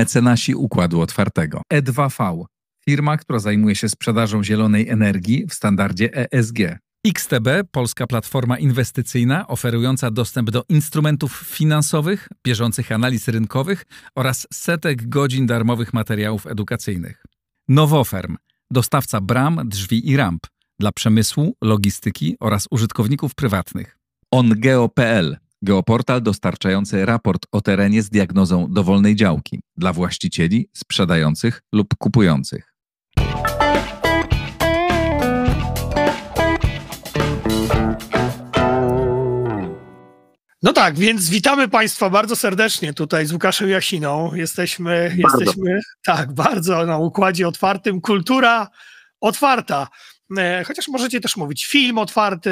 mecenasi Układu Otwartego. E2V, firma, która zajmuje się sprzedażą zielonej energii w standardzie ESG. XTB, polska platforma inwestycyjna oferująca dostęp do instrumentów finansowych, bieżących analiz rynkowych oraz setek godzin darmowych materiałów edukacyjnych. Nowoferm, dostawca bram, drzwi i ramp dla przemysłu, logistyki oraz użytkowników prywatnych. OnGeo.pl, geoportal dostarczający raport o terenie z diagnozą dowolnej działki dla właścicieli, sprzedających lub kupujących. No tak, więc witamy Państwa bardzo serdecznie tutaj z Łukaszem Jasiną. Jesteśmy, bardzo. jesteśmy tak, bardzo na układzie otwartym. Kultura otwarta. E, chociaż możecie też mówić film otwarty,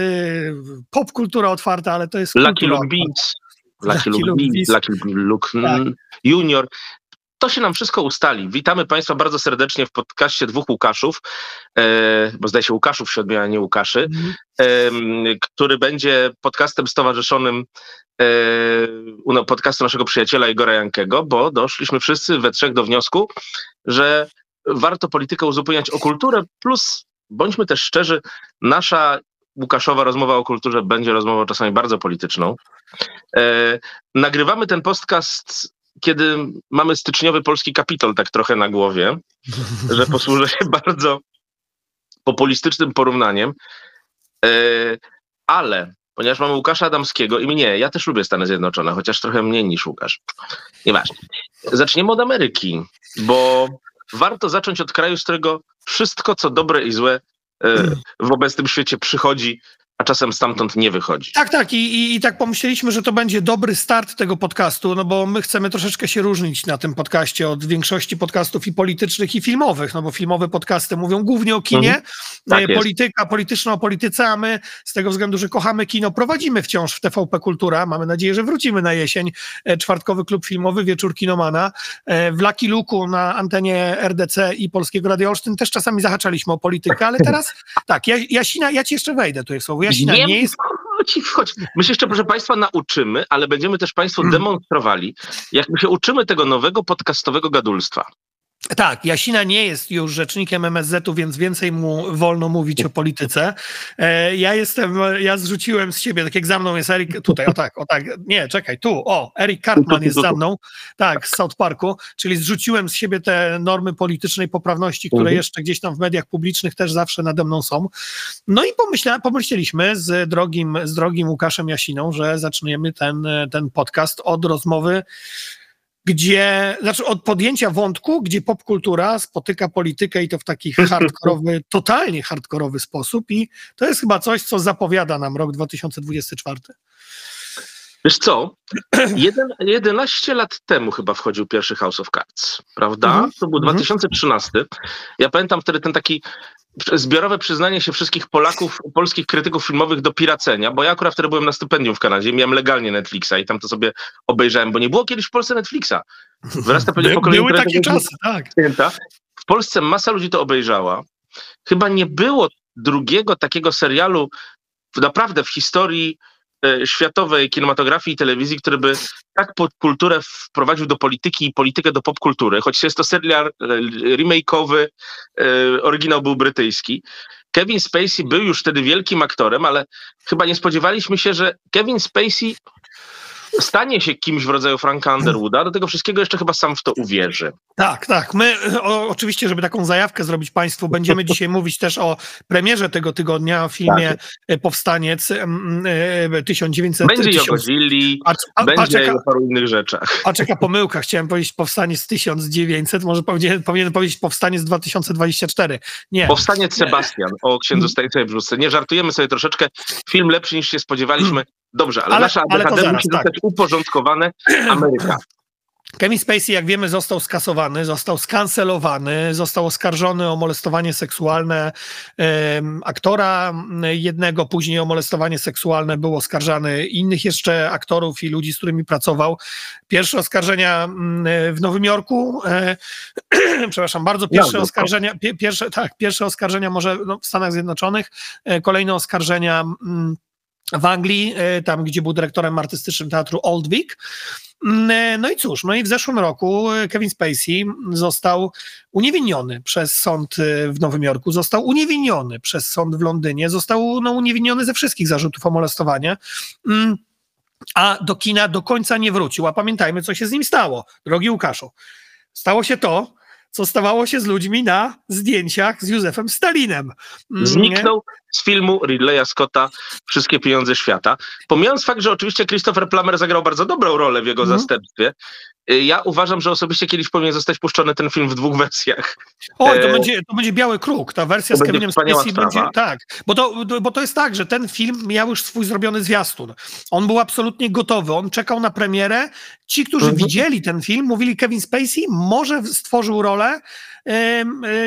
popkultura otwarta, ale to jest. Lucky Luke Beats. Lucky Luke Beats, Lucky Luke tak. Junior. To się nam wszystko ustali. Witamy Państwa bardzo serdecznie w podcaście dwóch Łukaszów, e, bo zdaje się Łukaszów się odmienia, nie Łukaszy, mm. e, który będzie podcastem stowarzyszonym e, podcastu naszego przyjaciela Igora Jankego, bo doszliśmy wszyscy we trzech do wniosku, że warto politykę uzupełniać o kulturę, plus bądźmy też szczerzy, nasza Łukaszowa rozmowa o kulturze będzie rozmową czasami bardzo polityczną. E, nagrywamy ten podcast kiedy mamy styczniowy polski kapitol tak trochę na głowie, że posłużę się bardzo populistycznym porównaniem, e, ale ponieważ mamy Łukasza Adamskiego i mnie, ja też lubię Stany Zjednoczone, chociaż trochę mniej niż Łukasz. Nieważne. Zaczniemy od Ameryki, bo warto zacząć od kraju, z którego wszystko, co dobre i złe e, w obecnym świecie przychodzi czasem stamtąd nie wychodzi. Tak, tak. I, i, I, tak pomyśleliśmy, że to będzie dobry start tego podcastu, no bo my chcemy troszeczkę się różnić na tym podcaście od większości podcastów i politycznych, i filmowych, no bo filmowe podcasty mówią głównie o kinie, mhm. tak e, polityka, polityczna o polityce, a my z tego względu, że kochamy kino, prowadzimy wciąż w TVP Kultura. Mamy nadzieję, że wrócimy na jesień. E, czwartkowy klub filmowy, wieczór kinomana. E, w Lucky Luku na antenie RDC i Polskiego Radio Olsztyn też czasami zahaczaliśmy o politykę, ale teraz tak, ja, Jasina, ja ci jeszcze wejdę tu jest słowo. Jasina nie, nie jest... Chodź, chodź. My się jeszcze, proszę Państwa, nauczymy, ale będziemy też Państwu hmm. demonstrowali, jak my się uczymy tego nowego podcastowego gadulstwa. Tak, Jasina nie jest już rzecznikiem MSZ-u, więc więcej mu wolno mówić o polityce. E, ja jestem, ja zrzuciłem z siebie, tak jak za mną jest Erik, tutaj, o tak, o tak, nie, czekaj, tu, o, Erik Cartman jest za mną, tak, z South Parku, czyli zrzuciłem z siebie te normy politycznej poprawności, które mhm. jeszcze gdzieś tam w mediach publicznych też zawsze nade mną są. No i pomyśla, pomyśleliśmy z drogim, z drogim Łukaszem Jasiną, że zaczniemy ten, ten podcast od rozmowy gdzie, znaczy od podjęcia wątku, gdzie popkultura spotyka politykę i to w taki hardkorowy, totalnie hardkorowy sposób i to jest chyba coś, co zapowiada nam rok 2024. Wiesz co, Jeden, 11 lat temu chyba wchodził pierwszy House of Cards, prawda? Mhm. To był 2013. Mhm. Ja pamiętam wtedy ten taki zbiorowe przyznanie się wszystkich Polaków, polskich krytyków filmowych do piracenia, bo ja akurat wtedy byłem na stypendium w Kanadzie, miałem legalnie Netflixa i tam to sobie obejrzałem, bo nie było kiedyś w Polsce Netflixa. Wyrasta pewnie pokolenie, Były takie czasy, tak. W Polsce masa ludzi to obejrzała. Chyba nie było drugiego takiego serialu naprawdę w historii światowej kinematografii i telewizji, który by tak podkulturę wprowadził do polityki i politykę do popkultury, choć jest to serial e, remake'owy, e, oryginał był brytyjski. Kevin Spacey był już wtedy wielkim aktorem, ale chyba nie spodziewaliśmy się, że Kevin Spacey stanie się kimś w rodzaju Franka Underwooda, do tego wszystkiego jeszcze chyba sam w to uwierzy. Tak, tak. My o, oczywiście, żeby taką zajawkę zrobić Państwu, będziemy dzisiaj mówić też o premierze tego tygodnia, o filmie tak. E, Powstaniec 1900. E, będzie 1000... Godzilli, a, będzie czeka, o paru innych rzeczach. A czeka pomyłka, chciałem powiedzieć Powstaniec 1900, może powinien, powinien powiedzieć Powstaniec 2024. Nie. Powstaniec Sebastian o księdzu Stanisławie Brzuszce. Nie żartujemy sobie troszeczkę. Film lepszy niż się spodziewaliśmy. Dobrze, ale, ale nasza ADHD musi tak. zostać uporządkowane Ameryka. Kevin Spacey, jak wiemy, został skasowany, został skancelowany, został oskarżony o molestowanie seksualne um, aktora jednego, później o molestowanie seksualne był oskarżany innych jeszcze aktorów i ludzi, z którymi pracował. Pierwsze oskarżenia w Nowym Jorku, e, przepraszam bardzo, pierwsze oskarżenia, pierwsze, tak, pierwsze oskarżenia może no, w Stanach Zjednoczonych, e, kolejne oskarżenia w Anglii, e, tam gdzie był dyrektorem artystycznym teatru Old Vic. Mm, no i cóż, no i w zeszłym roku Kevin Spacey został uniewinniony przez sąd w Nowym Jorku, został uniewinniony przez sąd w Londynie, został no, uniewinniony ze wszystkich zarzutów o molestowanie. Mm, a do kina do końca nie wrócił. A pamiętajmy, co się z nim stało, drogi Łukaszu. Stało się to, co stawało się z ludźmi na zdjęciach z Józefem Stalinem. Mm, Zniknął z filmu Ridleya Scotta Wszystkie pieniądze świata. Pomijając fakt, że oczywiście Christopher Plummer zagrał bardzo dobrą rolę w jego mm. zastępstwie, y, ja uważam, że osobiście kiedyś powinien zostać puszczony ten film w dwóch wersjach. Oj, to, e... będzie, to będzie Biały Kruk, ta wersja to z Kevinem Spacey będzie, tak, bo to, bo to jest tak, że ten film miał już swój zrobiony zwiastun. On był absolutnie gotowy, on czekał na premierę. Ci, którzy mhm. widzieli ten film, mówili Kevin Spacey może stworzył rolę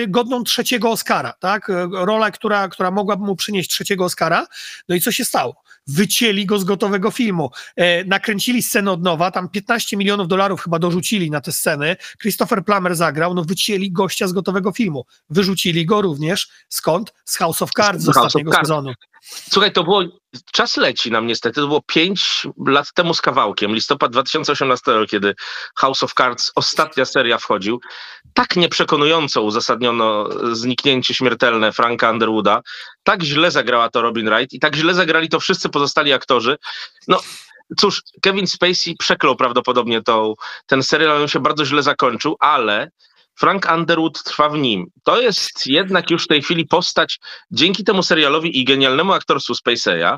godną trzeciego Oscara, tak? Rola, która, która mogłaby mu przynieść trzeciego Oscara. No i co się stało? Wycięli go z gotowego filmu. E, nakręcili scenę od nowa, tam 15 milionów dolarów chyba dorzucili na te sceny. Christopher Plummer zagrał, no wycięli gościa z gotowego filmu. Wyrzucili go również, skąd? Z House of Cards z ostatniego sezonu. Słuchaj, to było, czas leci nam niestety, to było 5 lat temu z kawałkiem, listopad 2018, kiedy House of Cards, ostatnia seria wchodził. Tak nieprzekonująco uzasadniono zniknięcie śmiertelne Franka Underwooda, tak źle zagrała to Robin Wright i tak źle zagrali to wszyscy pozostali aktorzy. No, cóż, Kevin Spacey przeklął prawdopodobnie tą, ten serial, on się bardzo źle zakończył, ale Frank Underwood trwa w nim. To jest jednak już w tej chwili postać, dzięki temu serialowi i genialnemu aktorstwu Spaceya,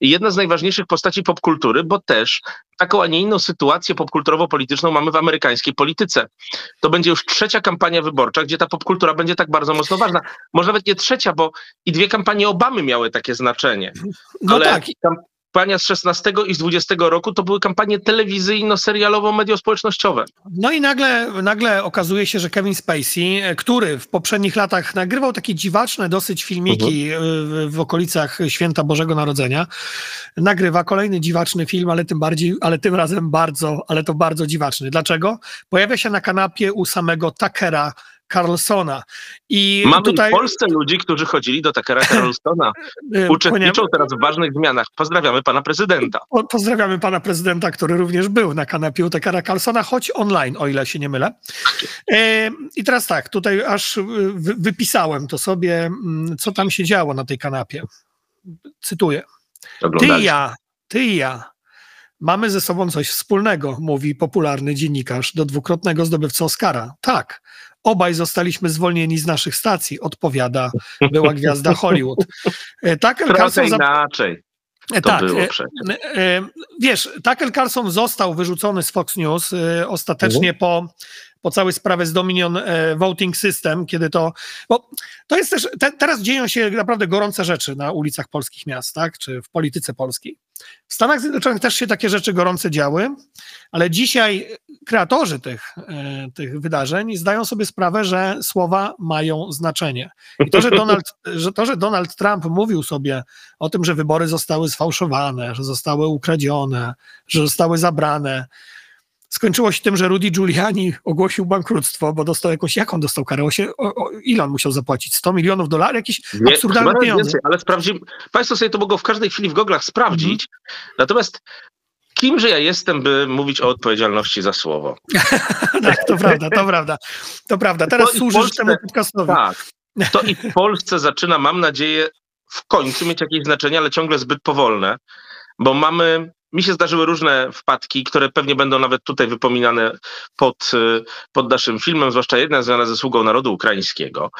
jedna z najważniejszych postaci popkultury, bo też taką, a nie inną sytuację popkulturowo-polityczną mamy w amerykańskiej polityce. To będzie już trzecia kampania wyborcza, gdzie ta popkultura będzie tak bardzo mocno ważna. Może nawet nie trzecia, bo i dwie kampanie Obamy miały takie znaczenie. No Ale tak kampania z 16 i z 20 roku to były kampanie telewizyjno-serialowo-medio-społecznościowe. No i nagle, nagle okazuje się, że Kevin Spacey, który w poprzednich latach nagrywał takie dziwaczne dosyć filmiki mhm. w, w, okolicach Święta Bożego Narodzenia, nagrywa kolejny dziwaczny film, ale tym bardziej, ale tym razem bardzo, ale to bardzo dziwaczny. Dlaczego? Pojawia się na kanapie u samego Takera Carlsona. I Mamy tutaj... w Polsce ludzi, którzy chodzili do Takera Carlsona. Uczestniczą teraz w ważnych zmianach. Pozdrawiamy pana prezydenta. Pozdrawiamy pana prezydenta, który również był na kanapie u Takera Carlsona, choć online, o ile się nie mylę. E, I teraz tak, tutaj aż wypisałem to sobie, mm, co tam się działo na tej kanapie. Cytuję. Ty i ja, ty i ja Mamy ze sobą coś wspólnego, mówi popularny dziennikarz do dwukrotnego zdobywcy Oscara. Tak, Obaj zostaliśmy zwolnieni z naszych stacji, odpowiada była gwiazda Hollywood. E, Tucker Carlson inaczej. To tak, było e, e, wiesz, Tucker Carlson został wyrzucony z Fox News ostatecznie mhm. po po całej sprawie z Dominion e, Voting System, kiedy to, bo to jest też, te, teraz dzieją się naprawdę gorące rzeczy na ulicach polskich miast, tak, czy w polityce polskiej. W Stanach Zjednoczonych też się takie rzeczy gorące działy, ale dzisiaj kreatorzy tych, e, tych wydarzeń zdają sobie sprawę, że słowa mają znaczenie. I to że, Donald, że to, że Donald Trump mówił sobie o tym, że wybory zostały sfałszowane, że zostały ukradzione, że zostały zabrane, skończyło się tym, że Rudy Giuliani ogłosił bankructwo, bo dostał jakąś, jaką dostał karę? O, o, ile on musiał zapłacić? 100 milionów dolarów? Jakieś Nie, absurdalne pieniądze. Więcej, ale sprawdzimy. Państwo sobie to mogą w każdej chwili w goglach sprawdzić. Mhm. Natomiast kimże ja jestem, by mówić o odpowiedzialności za słowo? tak, to prawda, to prawda. To prawda. Teraz to służysz Polsce, temu podcastowi. Tak. To i w Polsce zaczyna, mam nadzieję, w końcu mieć jakieś znaczenie, ale ciągle zbyt powolne, bo mamy mi się zdarzyły różne wpadki, które pewnie będą nawet tutaj wypominane pod, y, pod naszym filmem, zwłaszcza jedna związana ze sługą narodu ukraińskiego.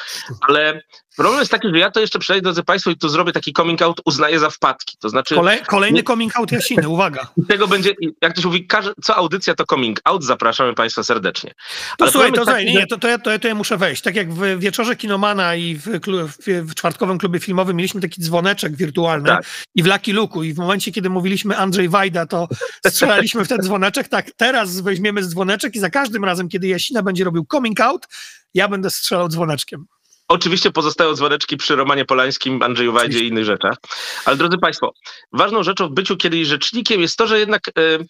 Ale problem jest taki, że ja to jeszcze przynajmniej, drodzy Państwo, i tu zrobię taki coming out, uznaję za wpadki. To znaczy. Kolej, kolejny coming out Jasiny, uwaga. Tego będzie, jak ktoś mówi, co audycja to coming out, zapraszamy Państwa serdecznie. To słuchaj, to, taki, nie, to, to, ja, to, to ja muszę wejść. Tak jak w wieczorze Kinomana i w, w, w czwartkowym klubie filmowym mieliśmy taki dzwoneczek wirtualny tak. i w Lucky Luku i w momencie, kiedy mówiliśmy Andrzej To strzelaliśmy w ten dzwoneczek. Tak, teraz weźmiemy dzwoneczek i za każdym razem, kiedy Jasina będzie robił coming out, ja będę strzelał dzwoneczkiem. Oczywiście pozostają dzwoneczki przy Romanie Polańskim, Andrzeju Wajdzie i innych rzeczach. Ale drodzy Państwo, ważną rzeczą w byciu kiedyś rzecznikiem jest to, że jednak yy,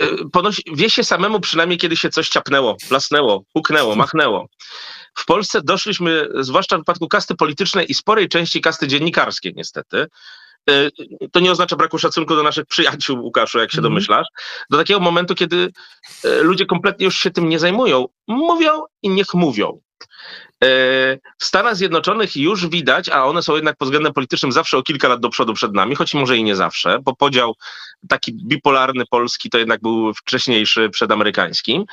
yy, ponosi, wie się samemu przynajmniej, kiedy się coś ciapnęło, lasnęło, huknęło, machnęło. W Polsce doszliśmy, zwłaszcza w wypadku kasty politycznej i sporej części kasty dziennikarskiej niestety, to nie oznacza braku szacunku do naszych przyjaciół, Łukaszu, jak się mm. domyślasz, do takiego momentu, kiedy ludzie kompletnie już się tym nie zajmują. Mówią i niech mówią. W Stanach Zjednoczonych już widać, a one są jednak pod względem politycznym zawsze o kilka lat do przodu przed nami, choć może i nie zawsze, bo podział taki bipolarny polski to jednak był wcześniejszy przed amerykańskim.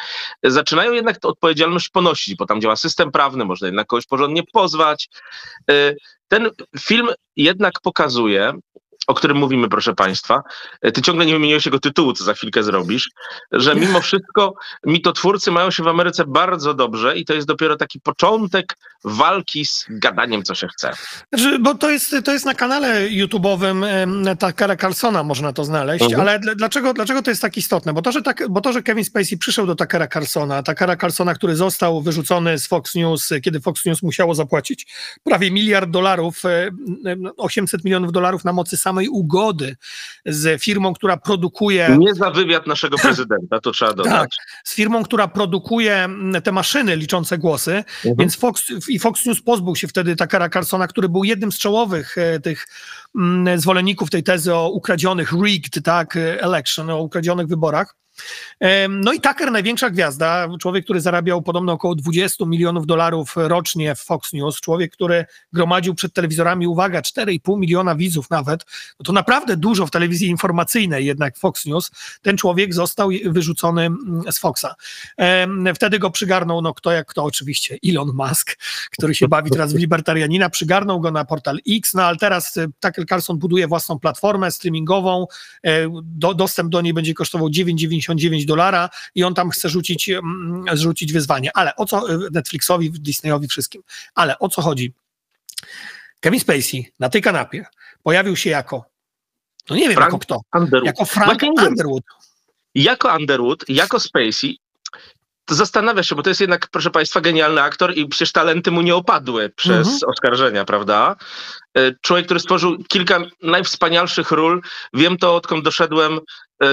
Zaczynają jednak odpowiedzialność ponosić, bo tam działa system prawny, można jednak kogoś porządnie pozwać. Ten film jednak pokazuje, o którym mówimy, proszę Państwa. E, ty ciągle nie wymieniłeś jego tytułu, co za chwilkę zrobisz, że mimo wszystko mitotwórcy mają się w Ameryce bardzo dobrze i to jest dopiero taki początek walki z gadaniem, co się chce. Znaczy, bo to jest, to jest na kanale YouTube'owym Takera Carlsona można to znaleźć, mhm. ale dlaczego, dlaczego to jest tak istotne? Bo to, że tak, bo to, że Kevin Spacey przyszedł do Takera Carlsona, Takera Carlsona, który został wyrzucony z Fox News, kiedy Fox News musiało zapłacić prawie miliard dolarów, 800 milionów dolarów na mocy samej samej ugody z firmą, która produkuje. Nie za wywiad naszego prezydenta, to trzeba dodać. Tak, z firmą, która produkuje te maszyny liczące głosy, mhm. więc Fox i Fox News pozbył się wtedy Takara Carsona, który był jednym z czołowych e, tych zwolenników tej tezy o ukradzionych, rigged, tak, election, o ukradzionych wyborach. No i Tucker, największa gwiazda, człowiek, który zarabiał podobno około 20 milionów dolarów rocznie w Fox News, człowiek, który gromadził przed telewizorami, uwaga, 4,5 miliona widzów nawet, no to naprawdę dużo w telewizji informacyjnej jednak Fox News, ten człowiek został wyrzucony mm, z Foxa. Wtedy go przygarnął, no kto jak kto oczywiście, Elon Musk, który się bawi teraz w libertarianina, przygarnął go na portal X, no ale teraz e, Tucker Carlson buduje własną platformę streamingową, e, do, dostęp do niej będzie kosztował 9,90 99 dolara i on tam chce rzucić, mm, rzucić wyzwanie. Ale o co Netflixowi, Disneyowi, wszystkim. Ale o co chodzi? Kevin Spacey na tej kanapie pojawił się jako, no nie wiem Frank jako kto, Underwood. jako Frank Underwood. Jako Underwood, jako Spacey, to zastanawia się, bo to jest jednak, proszę Państwa, genialny aktor i przecież talenty mu nie opadły przez mhm. oskarżenia, prawda? E, człowiek, który stworzył kilka najwspanialszych ról. Wiem to, odkąd doszedłem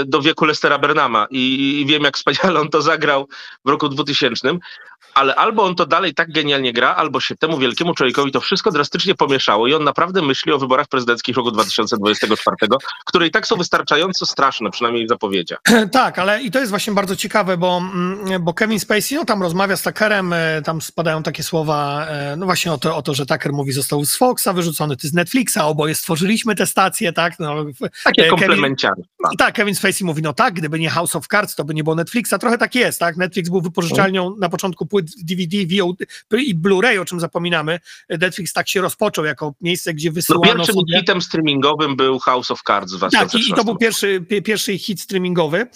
do wieku Lestera Bernama i, i wiem, jak wspaniale on to zagrał w roku 2000 ale albo on to dalej tak genialnie gra, albo się temu wielkiemu człowiekowi to wszystko drastycznie pomieszało i on naprawdę myśli o wyborach prezydenckich roku 2024, które i tak są wystarczająco straszne, przynajmniej w zapowiedziach. Tak, ale i to jest właśnie bardzo ciekawe, bo, mm, bo Kevin Spacey no, tam rozmawia z Tuckerem, e, tam spadają takie słowa, e, no właśnie o to, o to że Tucker mówi, został z Foxa wyrzucony, ty z Netflixa, oboje stworzyliśmy te stacje, tak? No, takie e, komplemenciary. Tak, Kevin Spacey mówi, no tak, gdyby nie House of Cards, to by nie było Netflixa, trochę tak jest, tak? Netflix był wypożyczalnią no. na początku płyt DVD, VOD i Blu-ray, o czym zapominamy. Netflix tak się rozpoczął jako miejsce, gdzie wysyłano no pierwszym sobie... hitem streamingowym był House of Cards w Tak, i, i to był pierwszy, pierwszy hit streamingowy.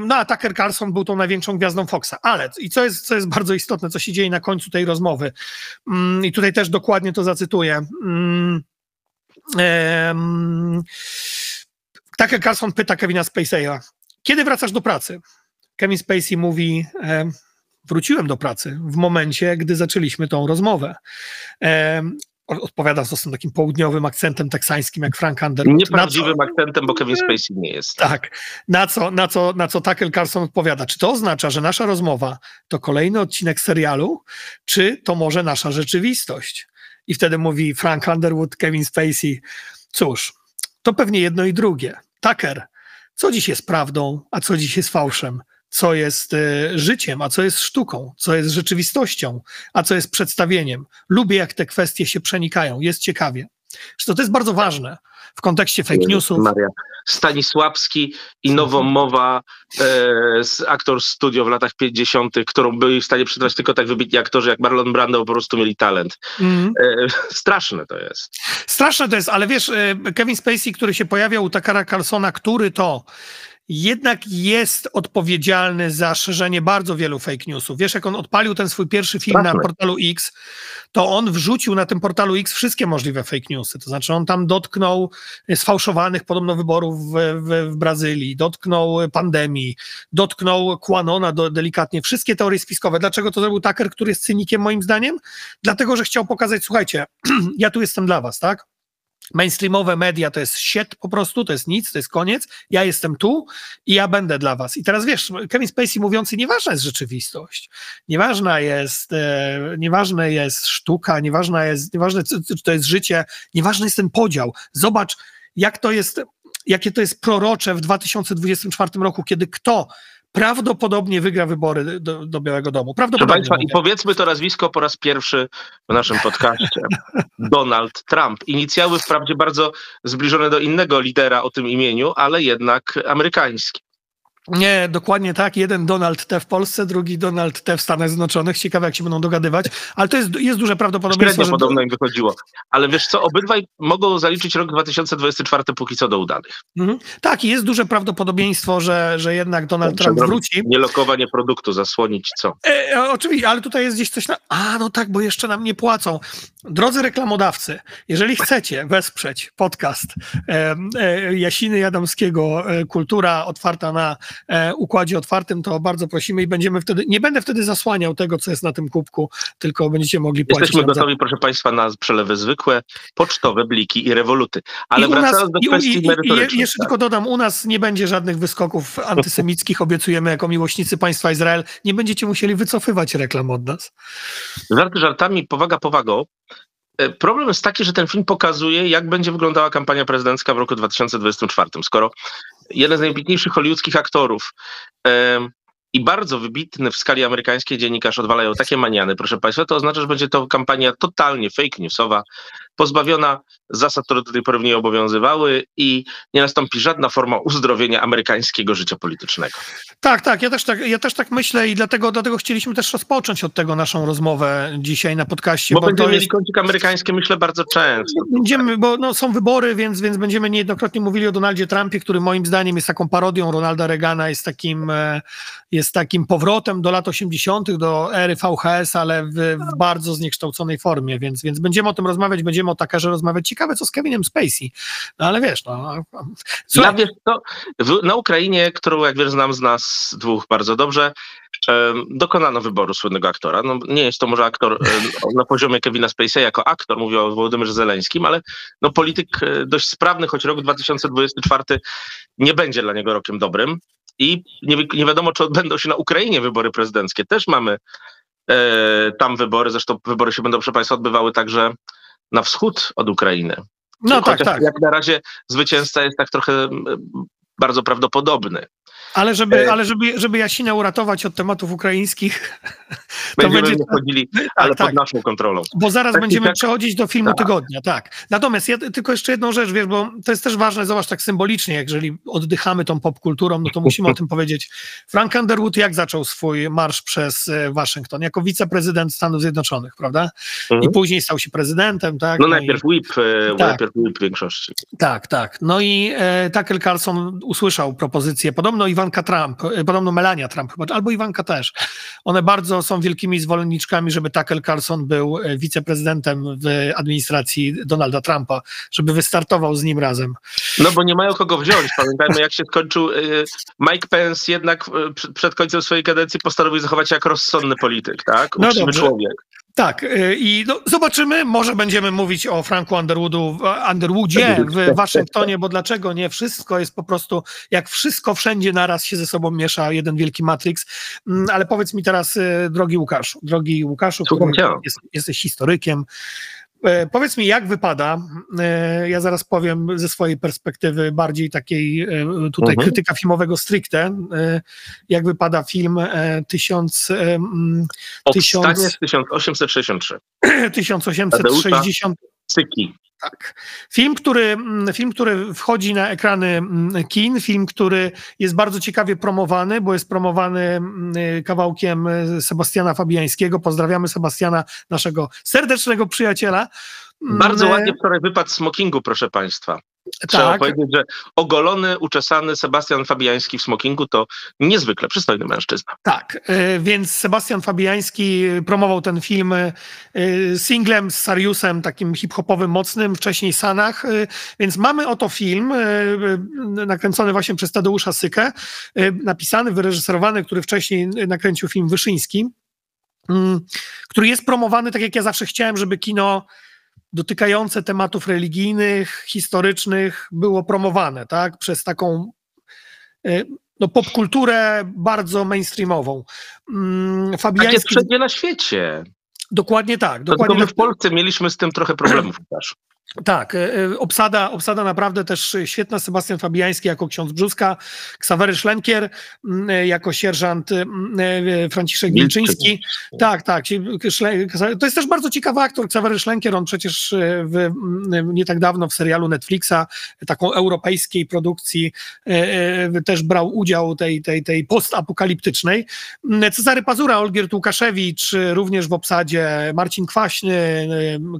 No a Tucker Carlson był tą największą gwiazdą Foxa. Ale, i co jest, co jest bardzo istotne, co się dzieje na końcu tej rozmowy, mm, i tutaj też dokładnie to zacytuję. Um, Tucker Carlson pyta Kevina Spacey'a, kiedy wracasz do pracy? Kevin Spacey mówi, wróciłem do pracy w momencie, gdy zaczęliśmy tą rozmowę. E, odpowiada z takim południowym akcentem teksańskim, jak Frank Underwood. Nieprawdziwym co, akcentem, bo Kevin Spacey nie jest. Tak. Na co, na, co, na co Tucker Carlson odpowiada? Czy to oznacza, że nasza rozmowa to kolejny odcinek serialu, czy to może nasza rzeczywistość? I wtedy mówi Frank Underwood, Kevin Spacey, cóż, to pewnie jedno i drugie. Tucker, co dziś jest prawdą, a co dziś jest fałszem? co jest e, życiem, a co jest sztuką, co jest rzeczywistością, a co jest przedstawieniem. Lubię, jak te kwestie się przenikają, jest ciekawie. Zresztą to jest bardzo ważne w kontekście fake newsów. Maria. Stanisławski i nowomowa e, z aktor studio w latach 50., którą byli w stanie przetrwać tylko tak wybitni aktorzy jak Marlon Brando po prostu mieli talent. Mm. E, straszne to jest. Straszne to jest, ale wiesz, e, Kevin Spacey, który się pojawiał u Takara Carlsona, który to jednak jest odpowiedzialny za szerzenie bardzo wielu fake newsów. Wiesz, jak on odpalił ten swój pierwszy film na portalu X, to on wrzucił na tym portalu X wszystkie możliwe fake newsy. To znaczy, on tam dotknął sfałszowanych podobno wyborów w, w, w Brazylii, dotknął pandemii, dotknął Quanona do, delikatnie, wszystkie teorie spiskowe. Dlaczego to zrobił Tucker, który jest cynikiem moim zdaniem? Dlatego, że chciał pokazać, słuchajcie, ja tu jestem dla was, tak? Mainstreamowe media to jest shit po prostu, to jest nic, to jest koniec. Ja jestem tu i ja będę dla was. I teraz wiesz, Kevin Spacey mówiący, nieważna jest rzeczywistość, nieważna jest, e, nieważne jest sztuka, nieważna jest, nieważne czy to jest życie, nieważny jest ten podział. Zobacz, jak to jest, jakie to jest prorocze w 2024 roku, kiedy kto prawdopodobnie wygra wybory do, do Białego Domu. Prawdopodobnie. Państwa, I powiedzmy to nazwisko po raz pierwszy w naszym podcaście. Donald Trump. Inicjały wprawdzie bardzo zbliżone do innego lidera o tym imieniu, ale jednak amerykański. Nie, dokładnie tak. Jeden Donald T w Polsce, drugi Donald T w Stanach Zjednoczonych. Ciekawe, jak się będą dogadywać, ale to jest, jest duże prawdopodobieństwo, Średnio że... podobno im wychodziło. Ale wiesz co, obydwaj mogą zaliczyć rok 2024 póki co do udanych. Mhm. Tak, jest duże prawdopodobieństwo, że, że jednak Donald Trump wróci. Nie lokowanie produktu, zasłonić co? E, e, oczywiście, ale tutaj jest gdzieś coś na... A, no tak, bo jeszcze nam nie płacą. Drodzy reklamodawcy, jeżeli chcecie wesprzeć podcast e, e, Jasiny Jadamskiego e, Kultura otwarta na układzie otwartym, to bardzo prosimy i będziemy wtedy, nie będę wtedy zasłaniał tego, co jest na tym kubku, tylko będziecie mogli płacić. Jesteśmy gotowi, za... proszę Państwa, na przelewy zwykłe, pocztowe, bliki i rewoluty. Ale I wracając nas, do kwestii i, merytorycznych. I, jeszcze tak. tylko dodam, u nas nie będzie żadnych wyskoków antysemickich, obiecujemy jako miłośnicy państwa Izrael. Nie będziecie musieli wycofywać reklam od nas. Żarty żartami, powaga powagą. E, problem jest taki, że ten film pokazuje, jak będzie wyglądała kampania prezydencka w roku 2024. Skoro jeden z najwybitniejszych hollywoodzkich aktorów i bardzo wybitny w skali amerykańskiej dziennikarz odwalają takie maniany, proszę Państwa, to oznacza, że będzie to kampania totalnie fake newsowa, pozbawiona zasad, które do tej pory w niej obowiązywały i nie nastąpi żadna forma uzdrowienia amerykańskiego życia politycznego. Tak, tak, ja też tak, ja też tak myślę i dlatego, dlatego chcieliśmy też rozpocząć od tego naszą rozmowę dzisiaj na podcaście. Bo, bo będziemy mieli kącik amerykański, myślę, bardzo często. Będziemy, bo no, są wybory, więc, więc będziemy niejednokrotnie mówili o Donaldzie Trumpie, który moim zdaniem jest taką parodią Ronalda Reagana, jest takim, e, jest takim powrotem do lat 80., do ery VHS, ale w, w bardzo zniekształconej formie, więc, więc będziemy o tym rozmawiać, będziemy o takarze rozmawiać. Ciekawe, co z Kevinem Spacey. No ale wiesz, no. Słuchaj. Ja w, na Ukrainie, którą jak wiesz, znam z nas dwóch bardzo dobrze, dokonano wyboru słynnego aktora. No, nie jest to może aktor na poziomie Kevina Spacey jako aktor, mówię o Wołodymyrze Zeleńskim, ale no, polityk e, dość sprawny, choć rok 2024 nie będzie dla niego rokiem dobrym. I nie, nie wiadomo, czy odbędą się na Ukrainie wybory prezydenckie. Też mamy e, tam wybory, zresztą wybory się będą, proszę Państwa, odbywały także na wschód od Ukrainy. No tak, tak. Jak na razie zwycięzca jest tak trochę bardzo prawdopodobny. Ale żeby, e, ale żeby, żeby Jasina uratować od tematów ukraińskich, to będziemy będzie... wchodzili, tak, ale tak, pod naszą kontrolą. Bo zaraz tak, będziemy tak, przechodzić do filmu tak. tygodnia, tak. Natomiast ja tylko jeszcze jedną rzecz, wiesz, bo to jest też ważne, zobacz, tak symbolicznie, jeżeli oddychamy tą popkulturą, no to musimy o tym powiedzieć. Frank Underwood jak zaczął swój marsz przez e, Waszyngton? Jako wiceprezydent Stanów Zjednoczonych, prawda? Mhm. I później stał się prezydentem, tak? No, no najpierw i... whip, e, tak. najpierw whip w większości. Tak, tak. No i e, Tucker Carlson usłyszał propozycję, podobno Iwanka Trump, e, podobno Melania Trump, albo Iwanka też. One bardzo są wielkimi zwolenniczkami, żeby Tucker Carlson był e, wiceprezydentem w administracji Donalda Trumpa, żeby wystartował z nim razem. No bo nie mają kogo wziąć. Pamiętajmy, jak się skończył e, Mike Pence jednak przed końcem swojej kadencji postanowił zachować się jak rozsądny polityk, tak? Uczciwy no człowiek. Tak, y, i no, zobaczymy, może będziemy mówić o Franku Underwoodu, Underwoodzie w Waszyngtonie, bo dlaczego nie? Wszystko jest po prostu, jak wszystko wszędzie naraz się ze sobą miesza, jeden wielki Matrix. Mm, ale powiedz mi teraz, y, drogi Łukaszu, drogi Łukaszu, który jest, jesteś historykiem, powiedz mi, jak wypada, e, ja zaraz powiem ze swojej perspektywy bardziej takiej e, tutaj mhm. krytyka filmowego stricte, jak wypada film 1000... Powstanie 1863. 1860... Cyki. Tak. Film który, mm, film, który wchodzi na ekrany mm, kin, film, który jest bardzo ciekawie promowany, bo jest promowany mm, kawałkiem e, Sebastiana Fabiańskiego. Pozdrawiamy Sebastiana, naszego serdecznego przyjaciela. Bardzo ładnie wczoraj wypadł smokingu, proszę Państwa. Trzeba tak. powiedzieć, że ogolony, uczesany Sebastian Fabiański w smokingu to niezwykle przystojny mężczyzna. Tak, e, więc Sebastian Fabiański promował ten film e, singlem z Sariusem, takim hip-hopowym, mocnym, wcześniej Sanach, e, więc mamy oto film nakręcony właśnie przez Tadeusza Sykę, napisany, wyreżyserowany, który wcześniej nakręcił film Wyszyński, mm, który jest promowany tak jak ja zawsze chciałem, żeby kino dotykające tematów religijnych, historycznych było promowane, tak, przez taką y, no, popkulturę bardzo mainstreamową. Mm, Fabiański... Takie przednie na świecie. Dokładnie tak. Dokładnie Tylko my w Polsce mieliśmy z tym trochę problemów też. Tak, e, e, obsada, obsada naprawdę też świetna. Sebastian Fabiański jako ksiądz Brzuska, Ksawery Szlenkier mm, e, jako sierżant mm, Franciszek Wilczyński. Tak, tak. To jest też bardzo ciekawy aktor, Ksawery Szlenkier. On przecież w, mm, nie tak dawno w serialu Netflixa, taką europejskiej produkcji, też brał udział tej, tej, tej postapokaliptycznej. Cezary Pazura, Olgierd Łukaszewicz, również w obsadzie Marcin Kwaśny,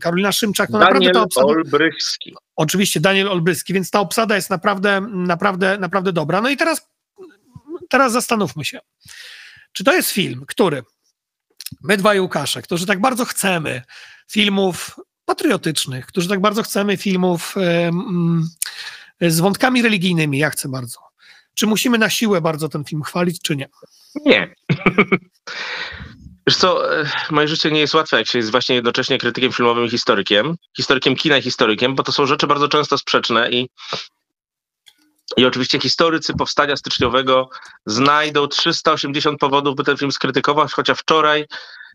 Karolina Szymczak. No Daniel naprawdę ta obsada Olbrychski. Oczywiście, Daniel Olbryski, więc ta obsada jest naprawdę, naprawdę, naprawdę dobra. No i teraz, teraz zastanówmy się, czy to jest film, który my dwaj Łukasze, którzy tak bardzo chcemy filmów patriotycznych, którzy tak bardzo chcemy filmów z wątkami religijnymi, ja chcę bardzo. Czy musimy na siłę bardzo ten film chwalić, czy nie? Nie. Wiesz co, e, moje życie nie jest łatwe, jak się jest właśnie jednocześnie krytykiem filmowym i historykiem. Historykiem kina i historykiem, bo to są rzeczy bardzo często sprzeczne i i oczywiście historycy powstania styczniowego znajdą 380 powodów, by ten film skrytykować, chociaż wczoraj,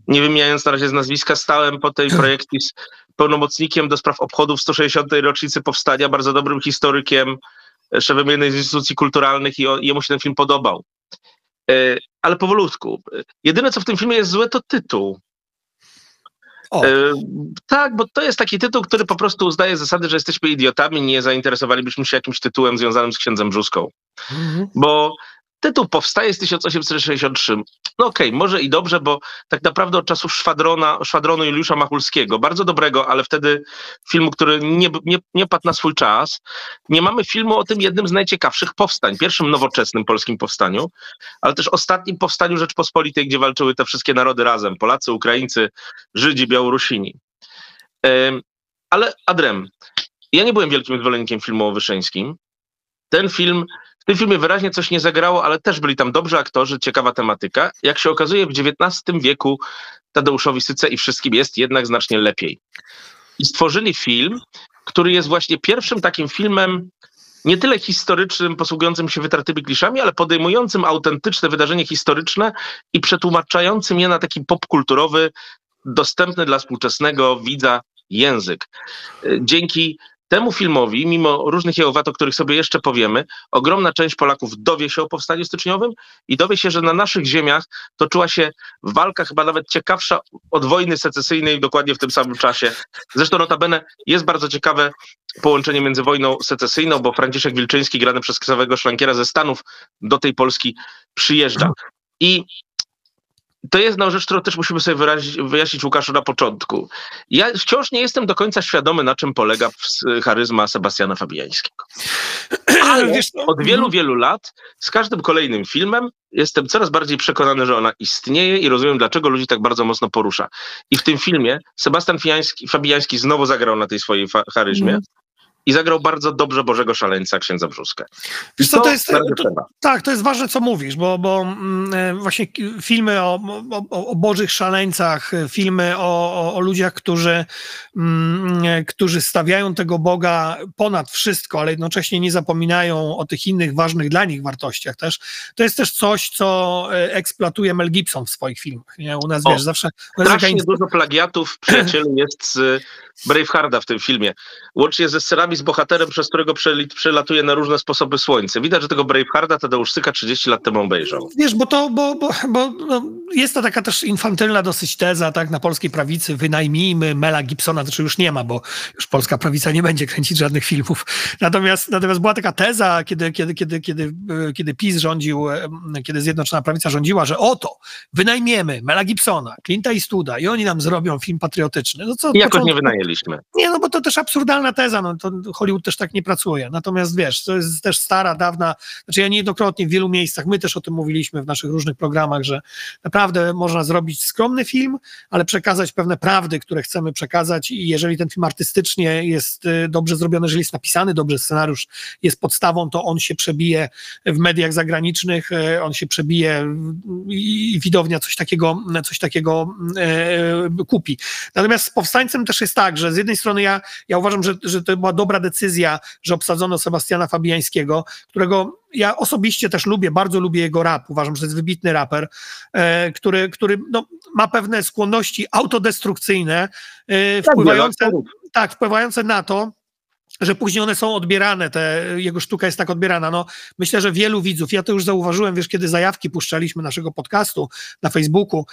nie wymieniając na razie z nazwiska, stałem po tej projekcji z pełnomocnikiem do spraw obchodów 160. rocznicy powstania, bardzo dobrym historykiem, szefem jednej z instytucji kulturalnych i jemu się ten film podobał. Ale powolutku. Jedyne, co w tym filmie jest złe, to tytuł. O. E, tak, bo to jest taki tytuł, który po prostu uznaje zasady, że jesteśmy idiotami, nie zainteresowalibyśmy się jakimś tytułem związanym z księdzem Brzuską. Mhm. Bo tytuł powstaje z 1863. No okej, okay, może i dobrze, bo tak naprawdę od czasów szwadrona, szwadronu Juliusza Machulskiego, bardzo dobrego, ale wtedy filmu, który nie, nie, nie padł na swój czas, nie mamy filmu o tym jednym z najciekawszych powstań, pierwszym nowoczesnym polskim powstaniu, ale też ostatnim powstaniu Rzeczpospolitej, gdzie walczyły te wszystkie narody razem, Polacy, Ukraińcy, Żydzi, Białorusini. Ale Adrem, ja nie byłem wielkim zwolennikiem filmu o Wyszyńskim. Ten film w tym filmie wyraźnie coś nie zagrało, ale też byli tam dobrzy aktorzy, ciekawa tematyka. Jak się okazuje, w XIX wieku Tadeuszowi Syce i wszystkim jest jednak znacznie lepiej. I stworzyli film, który jest właśnie pierwszym takim filmem nie tyle historycznym, posługującym się wytartymi kliszami, ale podejmującym autentyczne wydarzenie historyczne i przetłumaczającym je na taki popkulturowy, dostępny dla współczesnego widza język. Dzięki Temu filmowi, mimo różnych jego wad, o których sobie jeszcze powiemy, ogromna część Polaków dowie się o powstaniu styczniowym i dowie się, że na naszych ziemiach toczyła się walka chyba nawet ciekawsza od wojny secesyjnej dokładnie w tym samym czasie. Zresztą notabene jest bardzo ciekawe połączenie między wojną secesyjną, bo Franciszek Wilczyński, grany przez Ksawego Szlankiera ze Stanów, do tej Polski przyjeżdża. I to jest jedna rzecz, którą też musimy sobie wyrazić, wyjaśnić Łukaszu na początku. Ja wciąż nie jestem do końca świadomy, na czym polega charyzma Sebastiana Fabiańskiego. Ale od wielu, wielu lat z każdym kolejnym filmem jestem coraz bardziej przekonany, że ona istnieje i rozumiem, dlaczego ludzi tak bardzo mocno porusza. I w tym filmie Sebastian Fabiański znowu zagrał na tej swojej charyzmie. I zagrał bardzo dobrze Bożego Szaleńca, księdza Brzuskę. Wiesz co, to jest, to, tak, to jest ważne, co mówisz, bo, bo mm, e, właśnie filmy o, o, o Bożych Szaleńcach, filmy o, o, ludziach, którzy, mm, e, którzy stawiają tego Boga ponad wszystko, ale jednocześnie nie zapominają o tych innych ważnych dla nich wartościach też, to jest też coś, co e, eksploatuje Mel Gibson w swoich filmach. Nie? U nas, wiesz, zawsze... Strasznie dużo plagiatów, przyjacielu, jest z Bravehearta w tym filmie. Łącznie ze scenami z bohaterem, przez którego przelatuje na różne sposoby słońce. Widać, że tego Bravehearta Tadeusz Syka 30 lat temu obejrzał. Wiesz, bo to, bo, bo, bo no, jest to taka też infantylna dosyć teza, tak, na polskiej prawicy, wynajmijmy Mela Gibsona, to znaczy już nie ma, bo już polska prawica nie będzie kręcić żadnych filmów. Natomiast, natomiast była taka teza, kiedy, kiedy, kiedy, kiedy, kiedy PiS rządził, kiedy Zjednoczona Prawica rządziła, że oto, wynajmiemy Mela Gibsona, Clint'a Eastwooda i oni nam zrobią film patriotyczny. No co, Jakoś nie wynajęliśmy. Nie, no bo to też absurdalna teza, no to Hollywood też tak nie pracuje. Natomiast wiesz, to jest też stara, dawna, znaczy ja niejednokrotnie w wielu miejscach, my też o tym mówiliśmy w naszych różnych programach, że naprawdę można zrobić skromny film, ale przekazać pewne prawdy, które chcemy przekazać i jeżeli ten film artystycznie jest y, dobrze zrobiony, jeżeli jest napisany dobrze, scenariusz jest podstawą, to on się przebije w mediach zagranicznych, y, on się przebije i widownia coś takiego, coś takiego e, kupi. Natomiast z Powstańcem też jest tak, że z jednej strony ja, ja uważam, że, że to była dobra decyzja, że obsadzono Sebastiana Fabiańskiego, którego ja osobiście też lubię, bardzo lubię jego rap, uważam, że to jest wybitny raper, e, który, który no, ma pewne skłonności autodestrukcyjne, e, tak, wpływające, tak, wpływające na to, że później one są odbierane, te, jego sztuka jest tak odbierana. No, myślę, że wielu widzów, ja to już zauważyłem, wiesz, kiedy zajawki puszczaliśmy naszego podcastu na Facebooku,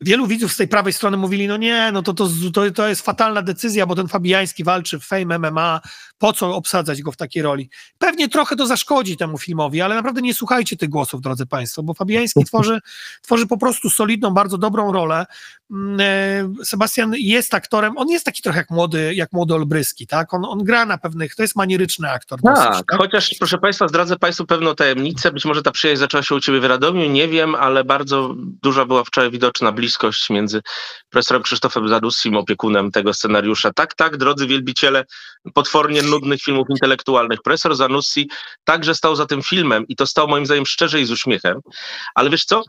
wielu widzów z tej prawej strony mówili, no nie, no to, to, to, to jest fatalna decyzja, bo ten Fabijański walczy w Fame MMA, po co obsadzać go w takiej roli? Pewnie trochę to zaszkodzi temu filmowi, ale naprawdę nie słuchajcie tych głosów, drodzy Państwo, bo Fabijański tworzy, tworzy po prostu solidną, bardzo dobrą rolę. Mm, e, Sebastian jest aktorem, on jest taki trochę jak młody, jak młody Olbryski, tak? On, on gra na pewnych, to jest manieryczny aktor. Tak, dosyć, tak, chociaż proszę Państwa, zdradzę Państwu pewną tajemnicę, być może ta przyjaźń zaczęła się u Ciebie w Radomiu, nie wiem, ale bardzo duża była wczoraj widoczna bliskość między profesorem Krzysztofem Zadussim, opiekunem tego scenariusza. Tak, tak, drodzy wielbiciele potwornie nudnych filmów intelektualnych. Profesor Zanussi także stał za tym filmem i to stał moim zdaniem szczerze i z uśmiechem. Ale wiesz co?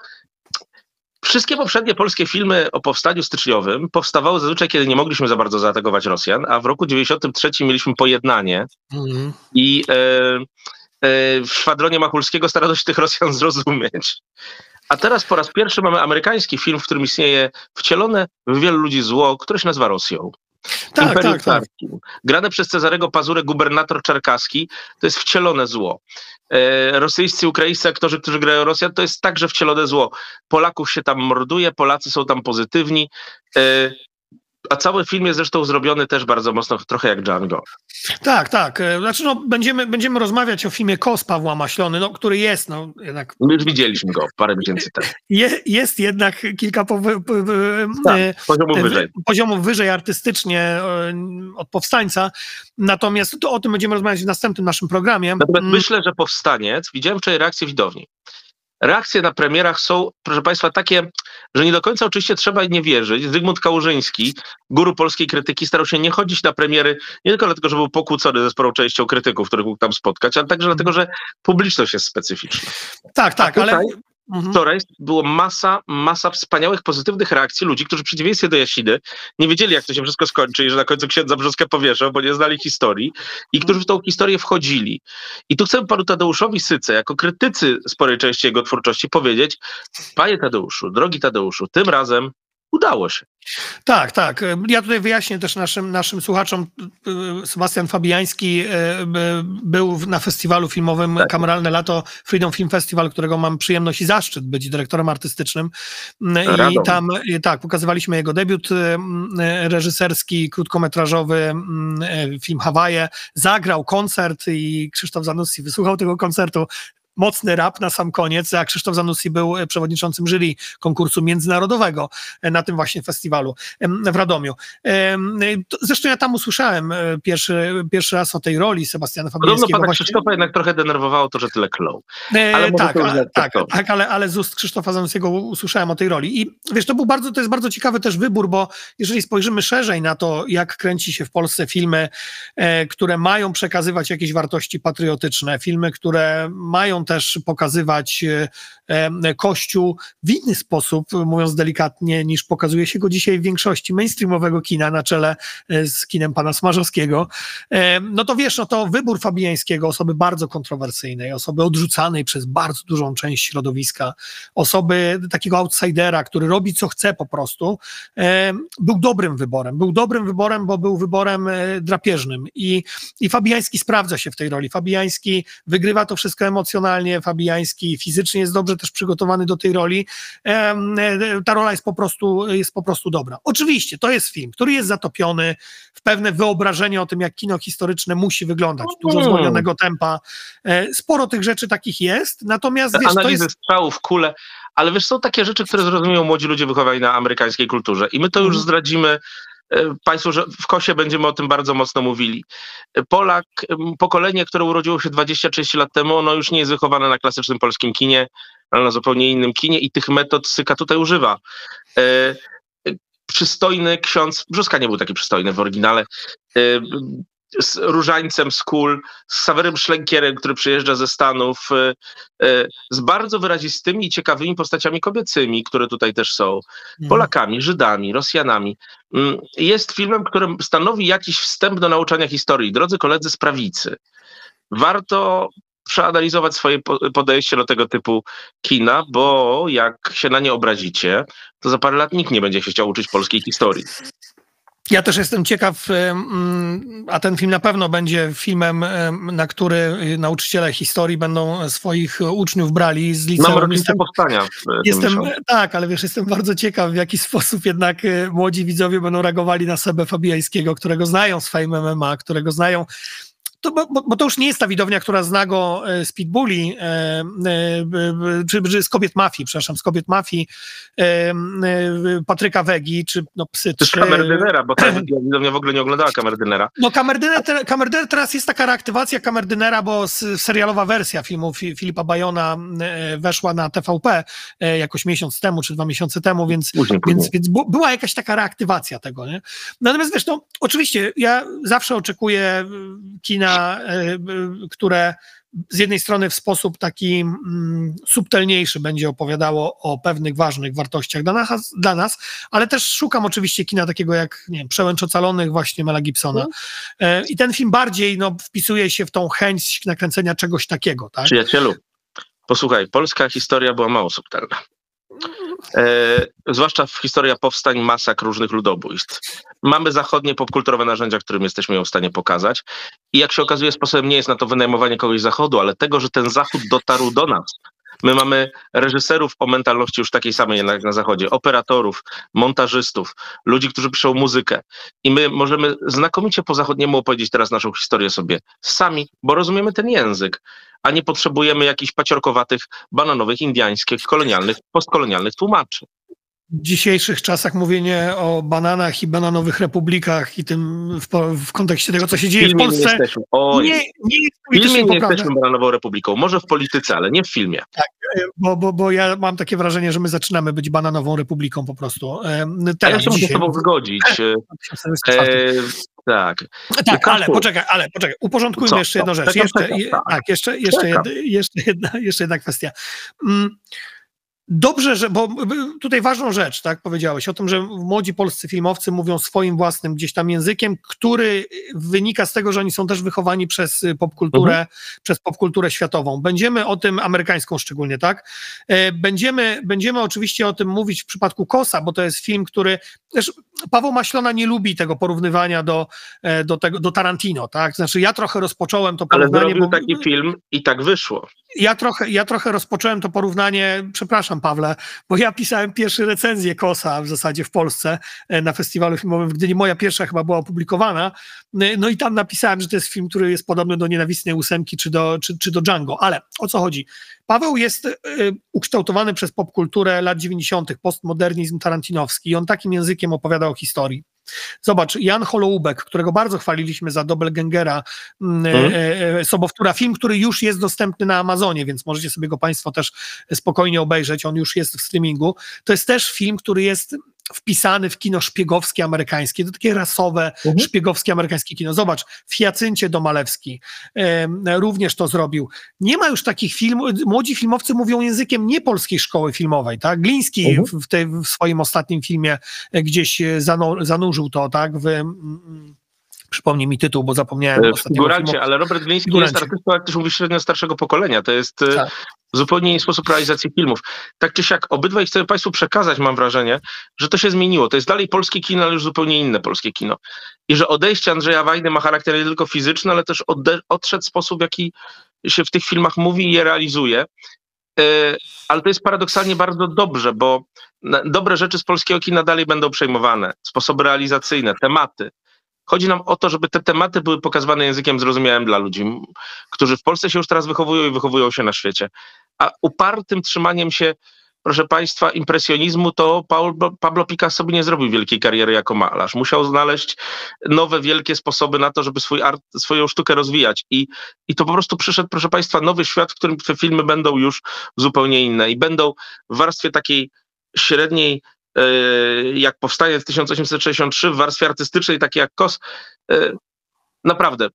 Wszystkie poprzednie polskie filmy o powstaniu styczniowym powstawały zazwyczaj, kiedy nie mogliśmy za bardzo zaatakować Rosjan, a w roku 93 mieliśmy pojednanie mm. i e, e, w szwadronie Machulskiego starano się tych Rosjan zrozumieć. A teraz po raz pierwszy mamy amerykański film, w którym istnieje wcielone w wielu ludzi zło, które się nazywa Rosją. Tak, Imperium tak, tak. Grane przez Cezarego Pazurę gubernator czarkaski to jest wcielone zło. E, rosyjscy, ukraińscy aktorzy, którzy grają Rosjan, to jest także wcielone zło. Polaków się tam morduje, Polacy są tam pozytywni. E, a cały film jest zresztą zrobiony też bardzo mocno, trochę jak Django. Tak, tak. E, znaczy, no, będziemy, będziemy rozmawiać o filmie Kos Pawła Maślony, no, który jest, no, jednak... My już widzieliśmy go parę miesięcy temu. Je, jest jednak kilka po, po, po, tak, e, poziomów e, wyżej. Poziomów wyżej artystycznie od Powstańca, natomiast to o tym będziemy rozmawiać w następnym naszym programie. Natomiast mm. myślę, że Powstaniec, widziałem wczoraj reakcję widowni reakcje na premierach są, proszę Państwa, takie, że nie do końca oczywiście trzeba nie wierzyć. Zygmunt Kałużyński, guru polskiej krytyki, starał się nie chodzić na premiery nie tylko dlatego, że był pokłócony ze sporą częścią krytyków, których mógł tam spotkać, ale także dlatego, że publiczność jest specyficzna. Tak, tak, tutaj, ale Mhm. Wczoraj było masa, masa wspaniałych, pozytywnych reakcji ludzi, którzy w przeciwieństwie do Jasidy nie wiedzieli, jak to się wszystko skończy i że na końcu księdza Brzoskę powieszą, bo nie znali historii i mhm. którzy w tą historię wchodzili. I tu chcę panu Tadeuszowi Syce, jako krytycy sporej części jego twórczości powiedzieć, panie Tadeuszu, drogi Tadeuszu, tym razem udało się. Tak, tak. Ja tutaj wyjaśnię też naszym, naszym słuchaczom. Sebastian Fabiański e, był na festiwalu filmowym tak. Kameralne Lato Freedom Film Festival, którego mam przyjemność i zaszczyt być dyrektorem artystycznym. I tam, tak, pokazywaliśmy jego debiut e, reżyserski, krótkometrażowy, e, film Hawaje. Zagrał koncert i Krzysztof Zanussi wysłuchał tego koncertu mocny rap na sam koniec, a Krzysztof Zanussi był e, przewodniczącym jury konkursu międzynarodowego e, na tym właśnie festiwalu w Radomiu. Zresztą ja tam usłyszałem e, pierwszy, pierwszy raz o tej roli Sebastiana Fabiańskiego. Podobno pana właśnie... Krzysztofa jednak trochę denerwowało to, że tyle klął. Ale tak, a, tak, tak, ale, ale z ust Krzysztofa Zanussiego usłyszałem o tej roli. I wiesz, to był bardzo, to jest bardzo ciekawy też wybór, bo jeżeli spojrzymy szerzej na to, jak kręci się w Polsce filmy, które mają przekazywać jakieś wartości patriotyczne, filmy, które mają też pokazywać e, e, Kościół w inny sposób, mówiąc delikatnie, niż pokazuje się go dzisiaj w większości mainstreamowego kina na czele e, z kinem pana Smarzowskiego. No to wiesz, no to wybór Fabiańskiego, osoby bardzo kontrowersyjnej, osoby odrzucanej przez bardzo dużą część środowiska, osoby takiego outsidera, który robi co chce po prostu, był dobrym wyborem. Był dobrym wyborem, bo był wyborem drapieżnym i, i Fabiański sprawdza się w tej roli. Fabiański wygrywa to wszystko emocjonalnie, emocjonalnie Fabiański, fizycznie jest dobrze też przygotowany do tej roli. E, ta rola jest po prostu, jest po prostu dobra. Oczywiście, to jest film, który jest zatopiony w pewne wyobrażenie o tym, jak kino historyczne musi wyglądać. Dużo mm. zwolnionego tempa. E, sporo tych rzeczy takich jest, natomiast wiesz, Analizy to jest... strzałów, kule, ale wiesz, są takie rzeczy, które zrozumieją młodzi ludzie wychowani na amerykańskiej kulturze i my to już mm. zdradzimy Państwu, że w Kosie będziemy o tym bardzo mocno mówili. Polak, pokolenie, które urodziło się 20-30 lat temu, ono już nie jest wychowane na klasycznym polskim kinie, ale na zupełnie innym kinie i tych metod Syka tutaj używa przystojny ksiądz, Brzuska nie był taki przystojny w oryginale, z Różańcem z Kul, z Sawerem Szlenkierem, który przyjeżdża ze Stanów, y, y, z bardzo wyrazistymi i ciekawymi postaciami kobiecymi, które tutaj też są, mhm. Polakami, Żydami, Rosjanami. Mm, jest filmem, który stanowi jakiś wstęp do nauczania historii. Drodzy koledzy z prawicy, warto przeanalizować swoje podejście do tego typu kina, bo jak się na nie obrazicie, to za parę lat nikt nie będzie się chciał uczyć polskiej historii. Ja też jestem ciekaw, a ten film na pewno będzie filmem, na który nauczyciele historii będą swoich uczniów brali z liceum. Mam rocznicę powstania. Jestem, tak, ale wiesz, jestem bardzo ciekaw, w jaki sposób jednak e, młodzi widzowie będą reagowali na Sebę Fabiańskiego, którego znają z Fame MMA, którego znają to, bo, bo, to już nie jest ta widownia, która zna go e, z Pitbulli, e, e, czy, czy z kobiet mafii, przepraszam, z kobiet mafii Patryka Wegi, czy no, psy. Czy Kamerdynera, bo ta widownia w ogóle nie oglądała Kamerdynera. No Kamerdyner, Kamerdyner teraz jest taka reaktywacja Kamerdynera, bo serialowa wersja filmu Filipa Bajona weszła na TVP jakoś miesiąc temu, czy dwa miesiące temu, więc, później, więc, później. więc była jakaś taka reaktywacja tego, nie? Natomiast wiesz, no oczywiście ja zawsze oczekuję kina E, e, które z jednej strony w sposób taki mm, subtelniejszy będzie opowiadało o pewnych ważnych wartościach dla nas, dla nas, ale też szukam oczywiście kina takiego jak, nie wiem, Przełęcz Ocalonych właśnie Mela Gibsona. Mm. I ten film bardziej no, wpisuje się w tą chęć nakręcenia czegoś takiego. Tak? Przyjacielu, posłuchaj, polska historia była mało subtelna. E, zwłaszcza w historia powstań, masak różnych ludobójstw. Mamy zachodnie popkulturowe narzędzia, którym jesteśmy ją w stanie pokazać. I jak się okazuje, sposobem nie jest na to wynajmowanie kogoś z zachodu, ale tego, że ten zachód dotarł do nas. My mamy reżyserów o mentalności już takiej samej jak na zachodzie, operatorów, montażystów, ludzi, którzy piszą muzykę. I my możemy znakomicie po zachodniemu opowiedzieć teraz naszą historię sobie sami, bo rozumiemy ten język a nie potrzebujemy jakichś paciorkowatych, bananowych, indiańskich, kolonialnych, postkolonialnych tłumaczy. W dzisiejszych czasach mówienie o bananach i bananowych republikach i tym w, w kontekście tego, co się dzieje w, w Polsce, nie, nie, nie jest W filmie nie jesteśmy bananową republiką, może w polityce, ale nie w filmie. Tak, bo, bo, bo ja mam takie wrażenie, że my zaczynamy być bananową republiką po prostu. E, teraz, ja się muszę z tobą zgodzić. e, tak. Tak, ale poczekaj, ale poczekaj, uporządkujmy Co? jeszcze jedną rzecz. Jeszcze, tak, tak, jeszcze, jeszcze, jeszcze, jeszcze, jedna, jeszcze jedna kwestia. Dobrze, że, bo tutaj ważną rzecz, tak, powiedziałeś o tym, że młodzi polscy filmowcy mówią swoim własnym gdzieś tam językiem, który wynika z tego, że oni są też wychowani przez popkulturę, mhm. przez popkulturę światową. Będziemy o tym, amerykańską szczególnie, tak? E, będziemy, będziemy oczywiście o tym mówić w przypadku Kosa, bo to jest film, który, też Paweł Maślona nie lubi tego porównywania do, e, do, tego, do Tarantino, tak? Znaczy ja trochę rozpocząłem to porównanie. Ale zrobił bo, taki film i tak wyszło. Ja trochę, ja trochę rozpocząłem to porównanie, przepraszam, Pawle, bo ja pisałem pierwsze recenzję Kosa w zasadzie w Polsce e, na festiwalu filmowym w Gdyni. Moja pierwsza chyba była opublikowana. E, no i tam napisałem, że to jest film, który jest podobny do Nienawistnej Ósemki czy do, czy, czy do Django. Ale o co chodzi? Paweł jest y, ukształtowany przez popkulturę lat 90., postmodernizm tarantinowski i on takim językiem opowiada o historii. Zobacz, Jan Holoubek, którego bardzo chwaliliśmy za Doppelgangera, mhm. e, Sobowtóra, film, który już jest dostępny na Amazonie, więc możecie sobie go Państwo też spokojnie obejrzeć, on już jest w streamingu. To jest też film, który jest wpisany w kino szpiegowskie amerykańskie, to takie rasowe, mhm. szpiegowskie amerykańskie kino. Zobacz, w Hiacyncie Domalewski e, również to zrobił. Nie ma już takich filmów, młodzi filmowcy mówią językiem nie polskiej szkoły filmowej, tak? Gliński mhm. w, te, w, swoim ostatnim filmie gdzieś zanurzył to, tak? W, Przypomnij mi tytuł, bo zapomniałem. W figurancie, ale Robert Gliński jest artystą, jak też mówisz, średnio starszego pokolenia. To jest e, tak. zupełnie inny sposób realizacji filmów. Tak czy siak, obydwaj chcę Państwu przekazać, mam wrażenie, że to się zmieniło. To jest dalej polskie kino, ale już zupełnie inne polskie kino. I że odejście Andrzeja Wajdy ma charakter nie tylko fizyczny, ale też odszedł sposób, w jaki się w tych filmach mówi i je realizuje. E, ale to jest paradoksalnie bardzo dobrze, bo dobre rzeczy z polskiego kina dalej będą przejmowane. Sposoby realizacyjne, tematy. Chodzi nam o to, żeby te tematy były pokazywane językiem zrozumiałym dla ludzi, którzy w Polsce się już teraz wychowują i wychowują się na świecie. A upartym trzymaniem się proszę Państwa, impresjonizmu, to Pablo Picasso by nie zrobił wielkiej kariery jako malarz. Musiał znaleźć nowe, wielkie sposoby na to, żeby swój art, swoją sztukę rozwijać. I, I to po prostu przyszedł, proszę Państwa, nowy świat, w którym te filmy będą już zupełnie inne i będą w warstwie takiej średniej jak powstanie w 1863 w warstwie artystycznej, takiej jak KOS, e, naprawdę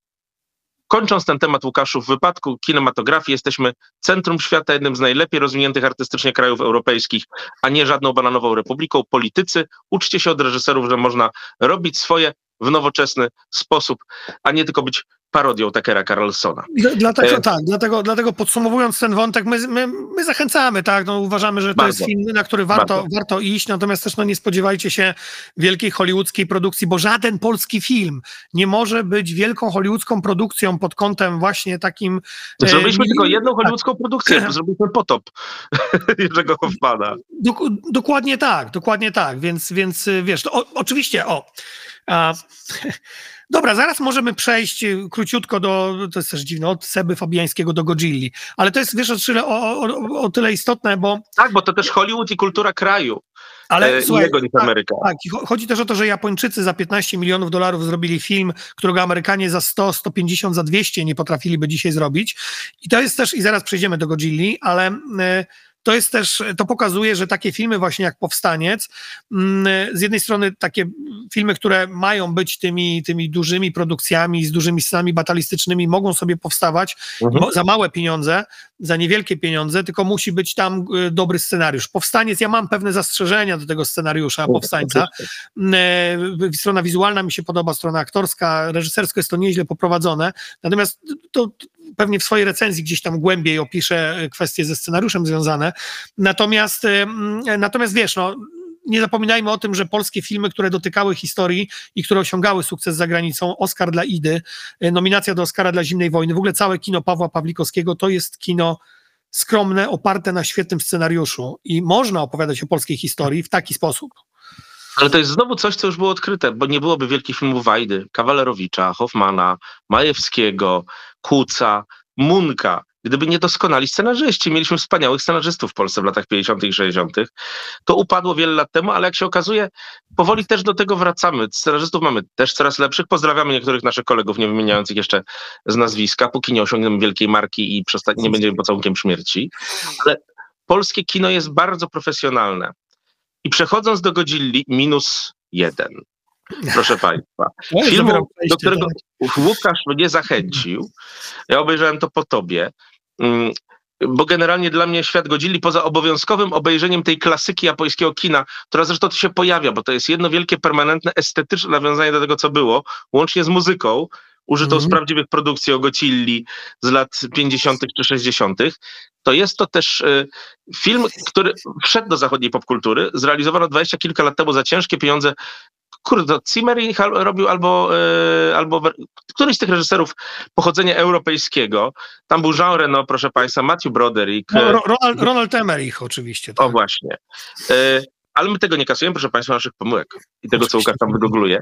Kończąc ten temat, Łukaszu, w wypadku kinematografii jesteśmy centrum świata, jednym z najlepiej rozwiniętych artystycznie krajów europejskich, a nie żadną bananową republiką. Politycy, uczcie się od reżyserów, że można robić swoje w nowoczesny sposób, a nie tylko być parodią Takera Carlsona. Dlatego e... tak, dlatego, dlatego podsumowując ten wątek, my, my, my zachęcamy, tak, no, uważamy, że to Bardzo. jest film, na który warto, warto iść, natomiast też no, nie spodziewajcie się wielkiej hollywoodzkiej produkcji, bo żaden polski film nie może być wielką hollywoodzką produkcją pod kątem właśnie takim... E, Zrobiliśmy e, tylko jedną tak. hollywoodzką tak. produkcję, zrobiliśmy potop Jerzego Hoffmana. Dok dokładnie tak, dokładnie tak, więc, więc wiesz, to, o, oczywiście, o... A, Dobra, zaraz możemy przejść y, króciutko do, to jest też dziwne, od Seby Fabiańskiego do Godzilli, ale to jest, wiesz, o tyle, o, o, o tyle istotne, bo... Tak, bo to też Hollywood i kultura kraju. Ale e, słuchaj, jego niż tak. Tak, chodzi też o to, że Japończycy za 15 milionów dolarów zrobili film, którego Amerykanie za 100, 150, za 200 nie potrafiliby dzisiaj zrobić. I to jest też, i zaraz przejdziemy do Godzilli, ale... To jest też, to pokazuje, że takie filmy właśnie jak Powstaniec, mm, z jednej strony takie filmy, które mają być tymi, tymi dużymi produkcjami, z dużymi scenami batalistycznymi, mogą sobie powstawać mhm. za małe pieniądze, za niewielkie pieniądze, tylko musi być tam y, dobry scenariusz. Powstaniec, ja mam pewne zastrzeżenia do tego scenariusza Powstańca. Mm, e, strona wizualna mi się podoba, strona aktorska, reżysersko jest to nieźle poprowadzone, natomiast to pewnie w swojej recenzji gdzieś tam głębiej opiszę kwestie ze scenariuszem związane. Natomiast, natomiast wiesz, no, nie zapominajmy o tym, że polskie filmy, które dotykały historii i które osiągały sukces za granicą, Oscar dla Idy, e, nominacja do Oscara dla Zimnej Wojny, w ogóle całe kino Pawła Pawlikowskiego to jest kino skromne, oparte na świetnym scenariuszu i można opowiadać o polskiej historii w taki sposób. Ale to jest znowu coś, co już było odkryte, bo nie byłoby wielkich filmów Wajdy, Kawalerowicza, Hoffmana, Majewskiego, Kuca, Munka, gdyby nie doskonali scenarzyści. Mieliśmy wspaniałych scenarzystów w Polsce w latach 50. i 60. To upadło wiele lat temu, ale jak się okazuje, powoli też do tego wracamy. Scenarzystów mamy też coraz lepszych. Pozdrawiamy niektórych naszych kolegów, nie wymieniających jeszcze z nazwiska, póki nie osiągniemy wielkiej marki i nie będziemy pocałunkiem śmierci. Ale polskie kino jest bardzo profesjonalne. I przechodząc do Godzilli, minus jeden. Proszę Państwa. Filmu, do którego tak. Łukasz mnie zachęcił. Ja obejrzałem to po tobie. Mm, bo generalnie dla mnie świat Godzilli poza obowiązkowym obejrzeniem tej klasyki japońskiego kina, która zresztą tu się pojawia, bo to jest jedno wielkie, permanentne, estetyczne nawiązanie do tego, co było, łącznie z muzyką, użytą mm z prawdziwych produkcji o Gocilli z lat 50. czy 60., to jest to też y, film, który wszedł do zachodniej popkultury, zrealizowano dwadzieścia kilka lat temu za ciężkie pieniądze kurde, Zimmer robił albo, e, albo któryś z tych reżyserów pochodzenia europejskiego. Tam był Jean Reno, proszę Państwa, Matthew Broderick. No, Ronald, Ronald Emmerich oczywiście. Tak. O właśnie. E, ale my tego nie kasujemy, proszę Państwa, naszych pomyłek i tego, co Łukasz tam wygoogluje.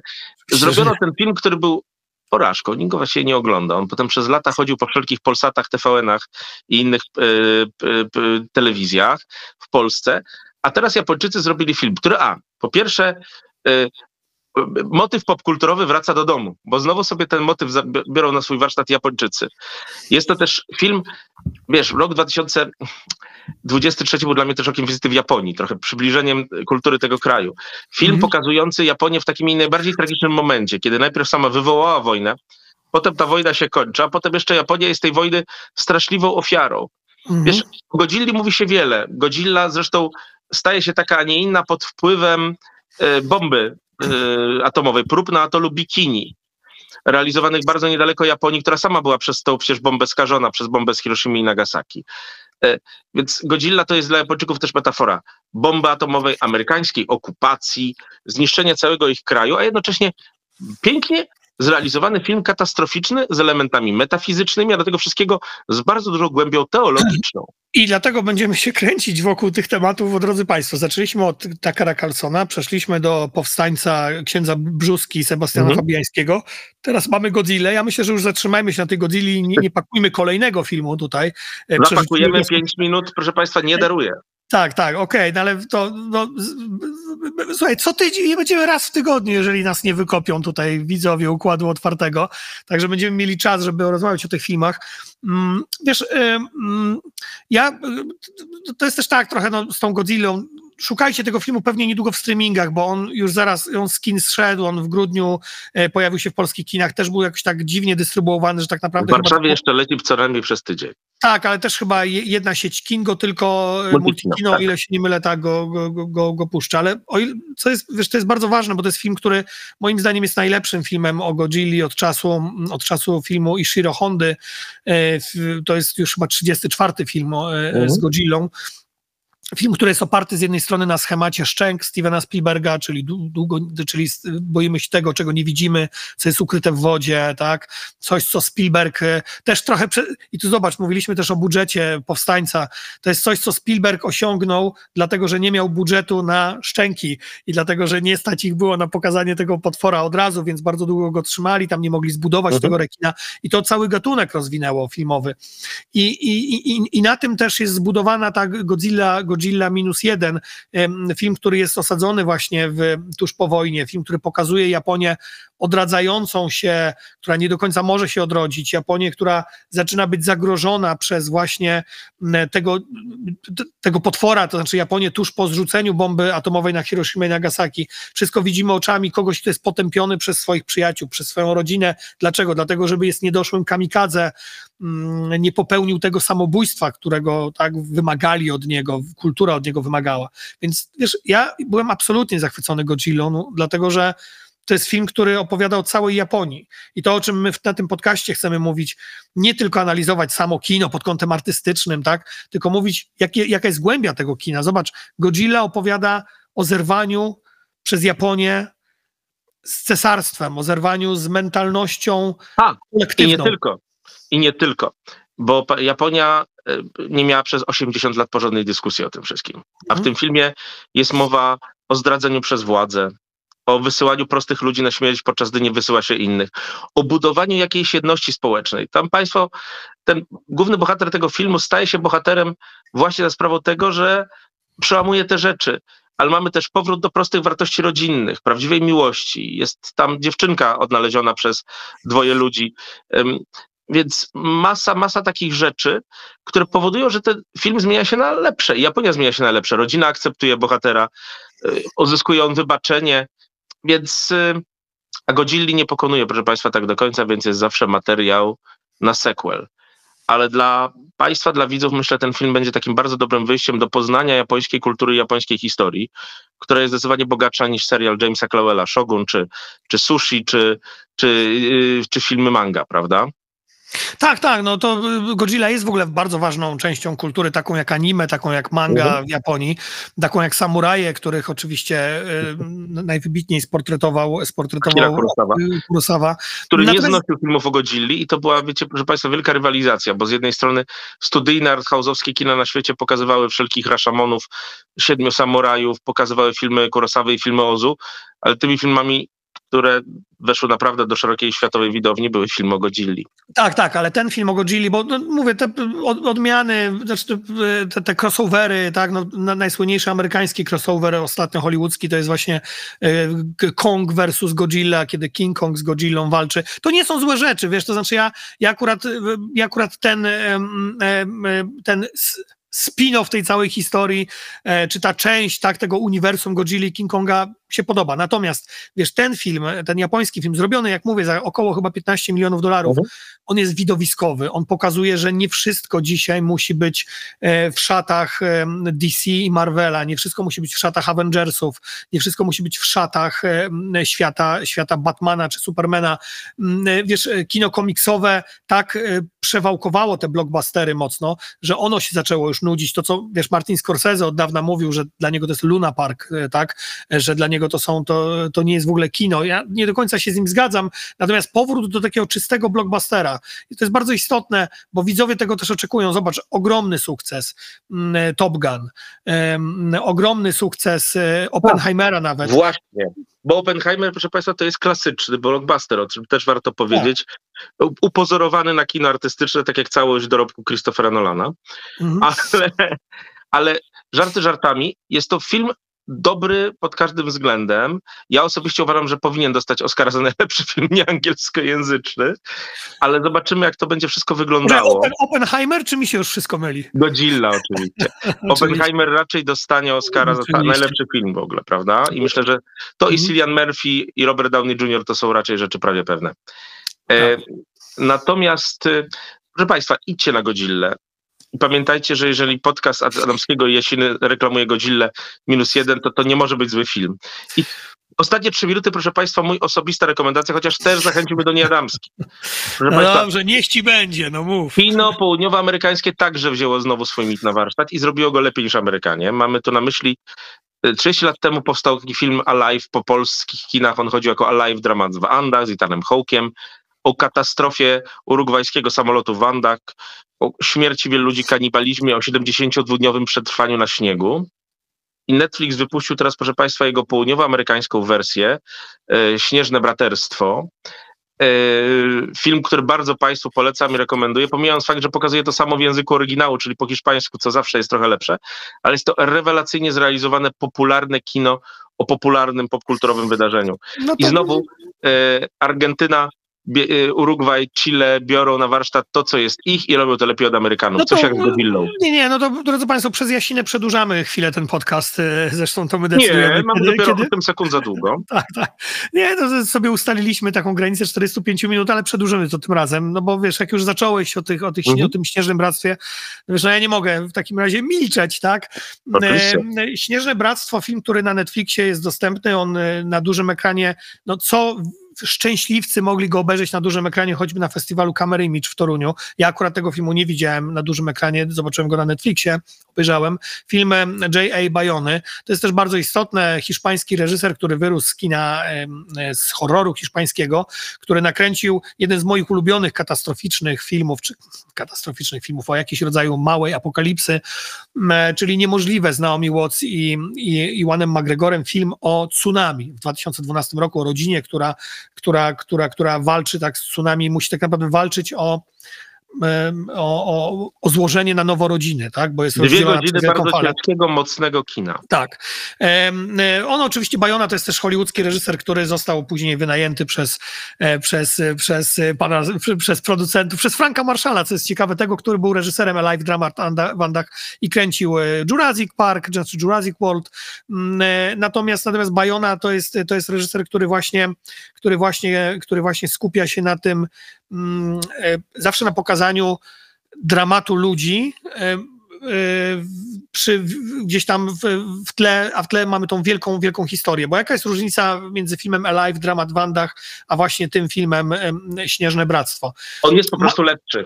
Zrobiono ten film, który był porażką, nikt go właściwie nie ogląda. On potem przez lata chodził po wszelkich Polsatach, TVN-ach i innych e, telewizjach w Polsce, a teraz Japończycy zrobili film, który a, po pierwsze motyw popkulturowy wraca do domu, bo znowu sobie ten motyw biorą na swój warsztat Japończycy. Jest to też film, wiesz, rok 2023 był dla mnie też rokiem wizyty w Japonii, trochę przybliżeniem kultury tego kraju. Film mm pokazujący Japonię w takim najbardziej tragicznym momencie, kiedy najpierw sama wywołała wojnę, potem ta wojna się kończy, a potem jeszcze Japonia jest tej wojny straszliwą ofiarą. Mm. Wiesz, o Godzilli mówi się wiele. Godzilla zresztą staje się taka, a nie inna pod wpływem e, bomby atomowej, prób na atolu Bikini, realizowanych bardzo niedaleko Japonii, która sama była przez tą przecież bombę skażona, przez bombę z Hiroshima i Nagasaki. E, więc Godzilla to jest dla Japończyków też metafora bomby atomowej, amerykańskiej okupacji, zniszczenia całego ich kraju, a jednocześnie pięknie zrealizowany film katastroficzny z elementami metafizycznymi, a do tego wszystkiego z bardzo dużą głębią teologiczną. I dlatego będziemy się kręcić wokół tych tematów, drodzy Państwo, zaczęliśmy od Takara Carlsona, przeszliśmy do powstańca księdza Brzuski Sebastiana mhm. Fabiańskiego, teraz mamy Godzilla. Ja myślę, że już zatrzymajmy się na tej Godzilli i nie, nie pakujmy kolejnego filmu tutaj. E, Zapakujemy 5 minut, proszę Państwa, nie daruję. Tak, tak, okej, okay, no ale to, no, słuchaj, co tydzień, nie będziemy raz w tygodniu, jeżeli nas nie wykopią tutaj widzowie Układu Otwartego, także będziemy mieli czas, żeby rozmawiać o tych filmach. Mm, wiesz, mm, ja, to jest też tak trochę no, z tą Godzillą, szukajcie tego filmu pewnie niedługo w streamingach, bo on już zaraz, on z kin zszedł, on w grudniu e, pojawił się w polskich kinach, też był jakoś tak dziwnie dystrybuowany, że tak naprawdę... W Warszawie jeszcze leci co najmniej przez tydzień. Tak, ale też chyba jedna sieć kin go tylko, e, Multikino, tak. ile się nie mylę, tak, go, go, go, go puszcza, ale o ile, co jest, wiesz, to jest bardzo ważne, bo to jest film, który moim zdaniem jest najlepszym filmem o Godzilli od czasu, od czasu filmu Ishiro Hondy, e, to jest już chyba 34 film mhm. z Godzillą, Film, który jest oparty z jednej strony na schemacie szczęk Stevena Spielberga, czyli, długo, czyli boimy się tego, czego nie widzimy, co jest ukryte w wodzie, tak? Coś, co Spielberg e, też trochę. I tu zobacz, mówiliśmy też o budżecie powstańca. To jest coś, co Spielberg osiągnął, dlatego że nie miał budżetu na szczęki i dlatego, że nie stać ich było na pokazanie tego potwora od razu, więc bardzo długo go trzymali, tam nie mogli zbudować mhm. tego rekina i to cały gatunek rozwinęło filmowy. I, i, i, i na tym też jest zbudowana ta Godzilla, Godzilla Godzilla minus jeden, film, który jest osadzony właśnie w, tuż po wojnie, film, który pokazuje Japonię odradzającą się, która nie do końca może się odrodzić, Japonię, która zaczyna być zagrożona przez właśnie tego, tego potwora, to znaczy Japonię tuż po zrzuceniu bomby atomowej na Hiroshima i Nagasaki. Wszystko widzimy oczami kogoś, kto jest potępiony przez swoich przyjaciół, przez swoją rodzinę. Dlaczego? Dlatego, żeby jest niedoszłym kamikadze, mm, nie popełnił tego samobójstwa, którego tak wymagali od niego, kultura od niego wymagała. Więc wiesz, ja byłem absolutnie zachwycony Godzillą, no, dlatego że to jest film, który opowiada o całej Japonii. I to, o czym my na tym podcaście chcemy mówić, nie tylko analizować samo kino pod kątem artystycznym, tak, tylko mówić, jakie, jaka jest głębia tego kina. Zobacz, Godzilla opowiada o zerwaniu przez Japonię z cesarstwem, o zerwaniu z mentalnością A, kolektywną. I nie tylko. I nie tylko. Bo Japonia e, nie miała przez 80 lat porządnej dyskusji o tym wszystkim. A w mhm. tym filmie jest mowa o zdradzeniu przez władzę, o wysyłaniu prostych ludzi na śmierć, podczas gdy nie wysyła się innych, o budowaniu jakiejś jedności społecznej. Tam państwo, ten główny bohater tego filmu staje się bohaterem właśnie za sprawą tego, że przełamuje te rzeczy. Ale mamy też powrót do prostych wartości rodzinnych, prawdziwej miłości. Jest tam dziewczynka odnaleziona przez dwoje ludzi. Więc masa, masa takich rzeczy, które powodują, że ten film zmienia się na lepsze. Japonia zmienia się na lepsze. Rodzina akceptuje bohatera, y, uzyskuje on wybaczenie, więc y, a Godzilli nie pokonuje, proszę Państwa, tak do końca, więc jest zawsze materiał na sequel. Ale dla Państwa, dla widzów, myślę, ten film będzie takim bardzo dobrym wyjściem do poznania japońskiej kultury, japońskiej historii, która jest zdecydowanie bogatsza niż serial Jamesa Clowella, Shogun, czy, czy Sushi, czy, czy, yy, czy filmy manga, prawda? Tak, tak, no to y, Godzilla jest w ogóle bardzo ważną częścią kultury, taką jak anime, taką jak manga mhm. w Japonii, taką jak samuraje, których oczywiście y, najwybitniej sportretował, sportretował Kurosawa. Y, Kurosawa. Który Natomiast... nie znosił filmów o Godzilli i to była, wiecie, proszę Państwa, wielka rywalizacja, bo z jednej strony studyjne arthouse'owskie kina na świecie pokazywały wszelkich Rashamonów, Siedmiu Samurajów, pokazywały filmy Kurosawy i filmy Ozu, ale tymi filmami które weszły naprawdę do szerokiej światowej widowni, były film o Godzilli. Tak, tak, ale ten film o Godzilli, bo no, mówię, te odmiany, znaczy te, te crossovery, tak, no, najsłynniejszy amerykański crossover ostatnio hollywoodzki to jest właśnie e, Kong versus Godzilla, kiedy King Kong z Godzillą walczy. To nie są złe rzeczy, wiesz, to znaczy ja, ja, akurat, ja akurat ten, ten spin-off tej całej historii, e, czy ta część tak, tego uniwersum Godzilla King Konga się podoba. Natomiast, wiesz, ten film, ten japoński film, zrobiony, jak mówię, za około chyba 15 milionów dolarów, mhm. on jest widowiskowy. On pokazuje, że nie wszystko dzisiaj musi być e, w szatach DC i Marvela, nie wszystko musi być w szatach Avengersów, nie wszystko musi być w szatach świata, świata Batmana czy Supermana. E, wiesz, kino komiksowe tak przewałkowało te blockbustery mocno, że ono się zaczęło już nudzić. To, co wiesz, Martin Scorsese od dawna mówił, że dla niego to jest Luna Park, e, tak, e, że dla niego to są, to, to nie jest w ogóle kino. Ja nie do końca się z nim zgadzam, natomiast powrót do takiego czystego blockbustera, i to jest bardzo istotne, bo widzowie tego też oczekują. Zobacz, ogromny sukces mm, e, Top Gun, um, ogromny sukces Oppenheimera nawet. Właśnie. Bo Oppenheimer, proszę Państwa, to jest klasyczny blockbuster, o czym też warto powiedzieć. Tak. Upozorowany na kino artystyczne, tak jak całość dorobku Christophera Nolana. Mhm. Ale, ale żarty żartami, jest to film dobry pod każdym względem. Ja osobiście uważam, że powinien dostać Oscara za najlepszy film nieangielskojęzyczny, ale zobaczymy, jak to będzie wszystko wyglądało. Open, Oppenheimer, czy mi się już wszystko myli? Godzilla oczywiście. Oppenheimer raczej dostanie Oscara za najlepszy film w ogóle, prawda? I myślę, że to i mhm. Cillian Murphy i Robert Downey Jr. to są raczej rzeczy prawie pewne. E, tak. natomiast, e, proszę Państwa, idźcie na Godzillę. I pamiętajcie, że jeżeli podcast Adamskiego i Jasiny reklamuje Godzilla minus jeden, to to nie może być zły film. I ostatnie trzy minuty, proszę Państwa, mój osobista rekomendacja, chociaż też zachęcimy do niej Adamski. Proszę no Państwa, dobrze, niech ci będzie, no mów. Kino południowoamerykańskie także wzięło znowu swój mit na warsztat i zrobiło go lepiej niż Amerykanie. Mamy tu na myśli 30 e, lat temu powstał taki film Alive po polskich kinach. On chodził jako Alive dramat w Andach z Itanem Hołkiem o katastrofie urugwajskiego samolotu Wandak, o śmierci wielu ludzi, kanibalizmie, o 72-dniowym przetrwaniu na śniegu. I Netflix wypuścił teraz, proszę Państwa, jego południowoamerykańską wersję, e, Śnieżne Braterstwo. E, film, który bardzo Państwu polecam i rekomenduję, pomijając fakt, że pokazuje to samo w języku oryginału, czyli po hiszpańsku, co zawsze jest trochę lepsze, ale jest to rewelacyjnie zrealizowane, popularne kino o popularnym popkulturowym wydarzeniu. No I znowu e, Argentyna Urugwaj, Chile biorą na warsztat to, co jest ich i robią to lepiej od Amerykanów. No to, Coś jak z Godzillą. Nie, nie, no to drodzy Państwo, przez Jasinę przedłużamy chwilę ten podcast. Y, zresztą to my decydujemy. Nie, mamy kiedy, dopiero kiedy... 8 sekund za długo. tak, tak. Nie, to sobie ustaliliśmy taką granicę 45 minut, ale przedłużymy to tym razem, no bo wiesz, jak już zacząłeś o, tych, o, tych, mhm. o tym Śnieżnym Bractwie, no wiesz, no ja nie mogę w takim razie milczeć, tak? Oczywiście. Śnieżne Bractwo, film, który na Netflixie jest dostępny, on y, na dużym ekranie, no co szczęśliwcy mogli go obejrzeć na dużym ekranie, choćby na festiwalu Camera Image w Toruniu. Ja akurat tego filmu nie widziałem na dużym ekranie, zobaczyłem go na Netflixie, obejrzałem. Film J.A. Bayony, to jest też bardzo istotne, hiszpański reżyser, który wyrósł z kina, z horroru hiszpańskiego, który nakręcił jeden z moich ulubionych katastroficznych filmów, czy katastroficznych filmów o jakimś rodzaju małej apokalipsy, czyli Niemożliwe z Naomi Watts i, i, i Juanem McGregorem, film o tsunami w 2012 roku, o rodzinie, która która, która, która walczy tak z tsunami, musi tak naprawdę walczyć o o, o, o, złożenie na nowo rodziny, tak? Bo jest Dwie godziny bardzo falę. ciężkiego, mocnego kina. Tak. E, on oczywiście, Bajona to jest też hollywoodzki reżyser, który został później wynajęty przez, e, przez, przez, pana, przez producentów, przez Franka Marszala, co jest ciekawe, tego, który był reżyserem Live Drama Wandach i kręcił e, Jurassic Park, czy Jurassic World. Mm, natomiast, natomiast Bajona to jest, to jest reżyser, który właśnie, który właśnie, który właśnie skupia się na tym, e, zawsze na pokazaniu dramatu ludzi e, e, przy, gdzieś tam w, w, tle, a w tle mamy tą wielką, wielką historię. Bo jaka jest różnica między filmem Alive, Dramat w Wandach, a właśnie tym filmem Śnieżne Bractwo? On jest po prostu lepszy.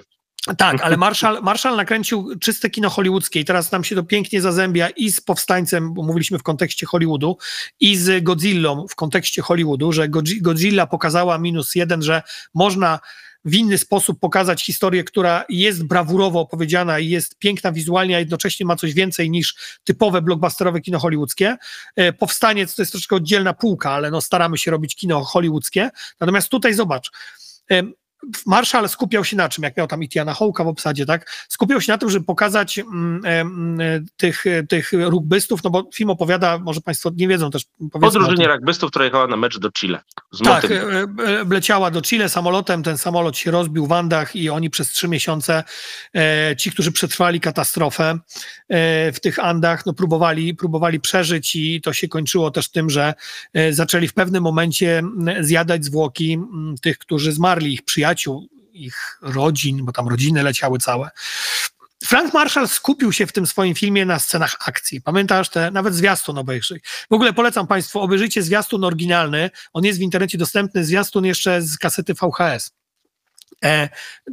Tak, ale Marshall, Marshall nakręcił czyste kino hollywoodzkie i teraz nam się to pięknie zazębia i z Powstańcem, bo mówiliśmy w kontekście Hollywoodu, i z Godzillą w kontekście Hollywoodu, że Godzilla pokazała minus jeden, że można w inny sposób pokazać historię, która jest brawurowo opowiedziana i jest piękna wizualnie, a jednocześnie ma coś więcej niż typowe blockbusterowe kino hollywoodzkie. E, Powstaniec to jest troszkę oddzielna półka, ale no staramy się robić kino hollywoodzkie. Natomiast tutaj zobacz, Marshall skupiał się na czym, jak miał tam Itiana Hołka w obsadzie, tak? Skupiał się na tym, żeby pokazać mm, mm, tych, tych rugbystów, no bo film opowiada, może Państwo nie wiedzą też. O drużynie rugbystów, która jechała na mecz do Chile. tak, e, e, leciała do Chile samolotem, ten samolot się rozbił w Andach i oni przez trzy miesiące, e, ci, którzy przetrwali katastrofę w tych Andach, no próbowali, próbowali przeżyć i to się kończyło też tym, że zaczęli w pewnym momencie zjadać zwłoki tych, którzy zmarli, ich przyjaciół, przyjaciół, ich rodzin, bo tam rodziny leciały całe. Frank Marshall skupił się w tym swoim filmie na scenach akcji. Pamiętasz te, nawet zwiastun obejrzyj. W ogóle polecam Państwu, obejrzyjcie zwiastun oryginalny. On jest w internecie dostępny, zwiastun jeszcze z kasety VHS. E,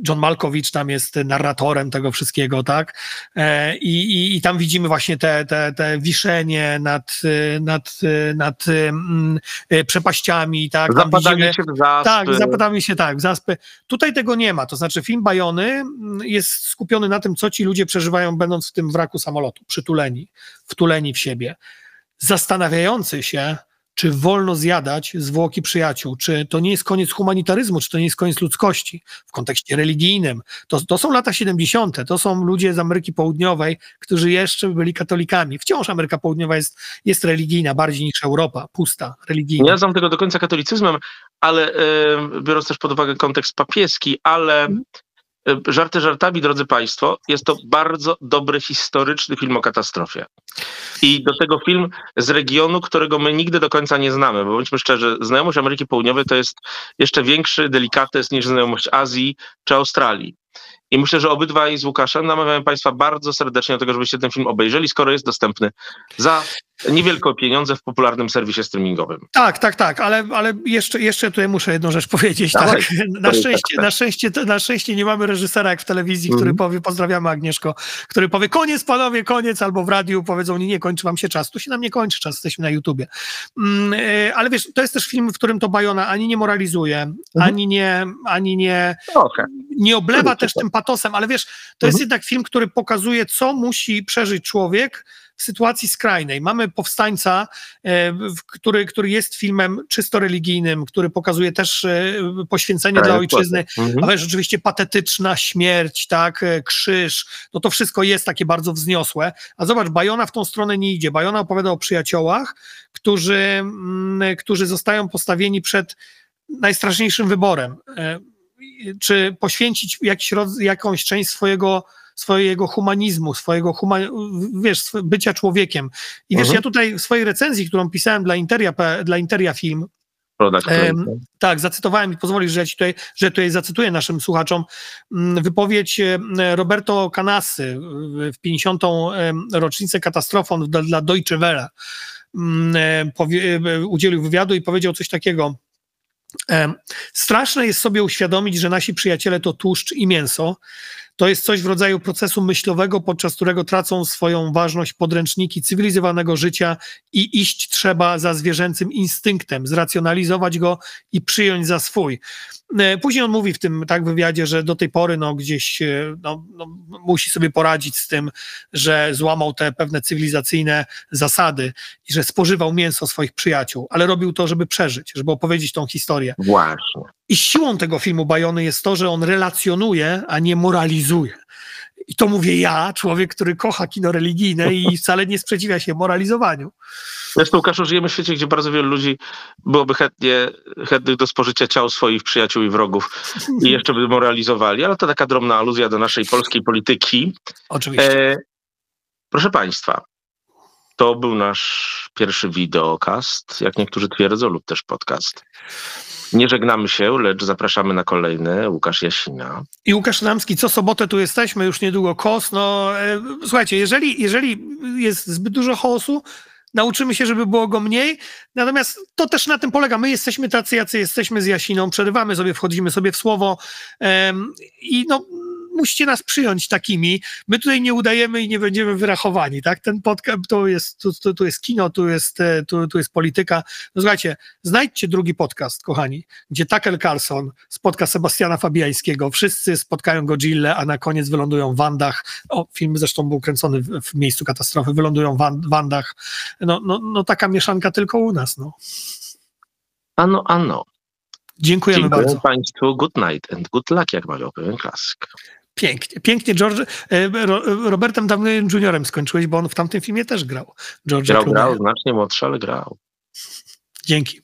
John Malkowicz tam jest narratorem tego wszystkiego, tak? E, I, i, i tam widzimy właśnie te, te, te wiszenie nad, nad, nad mm, e, przepaściami, tak? Tam zapadamy widzimy, się w zaspy. Tak, zapadamy się, tak, w zaspy. Tutaj tego nie ma, to znaczy film Bajony mm, jest skupiony na tym, co ci ludzie przeżywają, będąc w tym wraku samolotu, przytuleni, wtuleni w siebie. Zastanawiający się, czy wolno zjadać zwłoki przyjaciół, czy to nie jest koniec humanitaryzmu, czy to nie jest koniec ludzkości w kontekście religijnym. To, to są lata 70., to są ludzie z Ameryki Południowej, którzy jeszcze byli katolikami. Wciąż Ameryka Południowa jest, jest religijna bardziej niż Europa, pusta, religijna. Nie znam tego do końca katolicyzmem, ale e, biorąc też pod uwagę kontekst papieski, ale mhm. Żarty żartami, drodzy Państwo, jest to bardzo dobry historyczny film o katastrofie. I do tego film z regionu, którego my nigdy do końca nie znamy, bo bądźmy szczerzy, znajomość Ameryki Południowej to jest jeszcze większy delikates niż znajomość Azji czy Australii. I myślę, że obydwaj z Łukaszem namawiamy Państwa bardzo serdecznie do tego, żebyście ten film obejrzeli, skoro jest dostępny za niewielkie pieniądze w popularnym serwisie streamingowym. Tak, tak, tak, ale, ale jeszcze, jeszcze tutaj muszę jedną rzecz powiedzieć. tak. Na, szczęście, na, szczęście, na szczęście nie mamy reżysera jak w telewizji, który mm. powie, pozdrawiamy Agnieszko, który powie koniec panowie, koniec, albo w radiu powiedzą nie, nie, kończy wam się czas. Tu się nam nie kończy czas, jesteśmy na YouTubie. Mm, e, ale wiesz, to jest też film, w którym to Bajona ani nie moralizuje, mm. ani nie, ani nie, okay. nie oblewa też tym patosem, ale wiesz, to jest mhm. jednak film, który pokazuje, co musi przeżyć człowiek, w sytuacji skrajnej. Mamy powstańca, e, który, który jest filmem czysto religijnym, który pokazuje też e, poświęcenie tak, dla ojczyzny, mhm. ale rzeczywiście patetyczna śmierć, tak, e, krzyż, no to wszystko jest takie bardzo wzniosłe. A zobacz, Bajona w tą stronę nie idzie. Bajona opowiada o przyjaciołach, którzy, mm, którzy zostają postawieni przed najstraszniejszym wyborem. Czy poświęcić jakiś, jakąś część swojego swojego humanizmu, swojego huma, wiesz, bycia człowiekiem. I wiesz, mhm. ja tutaj w swojej recenzji, którą pisałem dla Interia, dla Interia Film, um, tak, zacytowałem i pozwolisz, że ja tutaj, że tutaj zacytuję naszym słuchaczom mm, wypowiedź Roberto Canasy w 50. rocznicę katastrofą dla, dla Deutsche Welle. Mm, powie, udzielił wywiadu i powiedział coś takiego. Straszne jest sobie uświadomić, że nasi przyjaciele to tłuszcz i mięso. To jest coś w rodzaju procesu myślowego, podczas którego tracą swoją ważność podręczniki cywilizowanego życia i iść trzeba za zwierzęcym instynktem, zracjonalizować go i przyjąć za swój. E, później on mówi w tym tak wywiadzie, że do tej pory no, gdzieś e, no, no, musi sobie poradzić z tym, że złamał te pewne cywilizacyjne zasady i że spożywał mięso swoich przyjaciół, ale robił to, żeby przeżyć, żeby opowiedzieć tą historię. Właśnie. I siłą tego filmu Bajony jest to, że on relacjonuje, a nie moralizuje. I to mówię ja, człowiek, który kocha kino religijne i wcale nie sprzeciwia się moralizowaniu. Zresztą, Łukaszu, żyjemy w świecie, gdzie bardzo wielu ludzi byłoby chętnie, chętnych do spożycia ciał swoich przyjaciół i wrogów i jeszcze by moralizowali, ale to taka drobna aluzja do naszej polskiej polityki. Oczywiście. E, proszę Państwa, to był nasz pierwszy wideokast, jak niektórzy twierdzą, lub też podcast. Nie żegnamy się, lecz zapraszamy na kolejny. Łukasz Jasina. I Łukasz Namski, co sobotę tu jesteśmy, już niedługo KOS. No, e, słuchajcie, jeżeli, jeżeli jest zbyt dużo chaosu, nauczymy się, żeby było go mniej. Natomiast to też na tym polega. My jesteśmy tacy, jacy jesteśmy z Jasiną, przerywamy sobie, wchodzimy sobie w słowo i no musicie nas przyjąć takimi. My tutaj nie udajemy i nie będziemy wyrachowani, tak? Ten podcast, to jest, tu, tu, tu jest kino, tu jest, e, tu, tu jest polityka. No słuchajcie, znajdźcie drugi podcast, kochani, gdzie Tucker Carlson spotka Sebastiana Fabiańskiego, wszyscy spotkają Godzilla, a na koniec wylądują w Wandach. O, film zresztą był kręcony w, w miejscu katastrofy, wylądują w Wandach. No, no, no taka mieszanka tylko u nas, no. Ano, ano. Dziękujemy Dziękuję bardzo. Państwu good night and good luck, jak mawiał pewien klasyk. Pięknie, pięknie George, e, Robertem Downey Juniorem skończyłeś, bo on w tamtym filmie też grał. George grał, grał, znacznie młodszy, ale grał. Dzięki.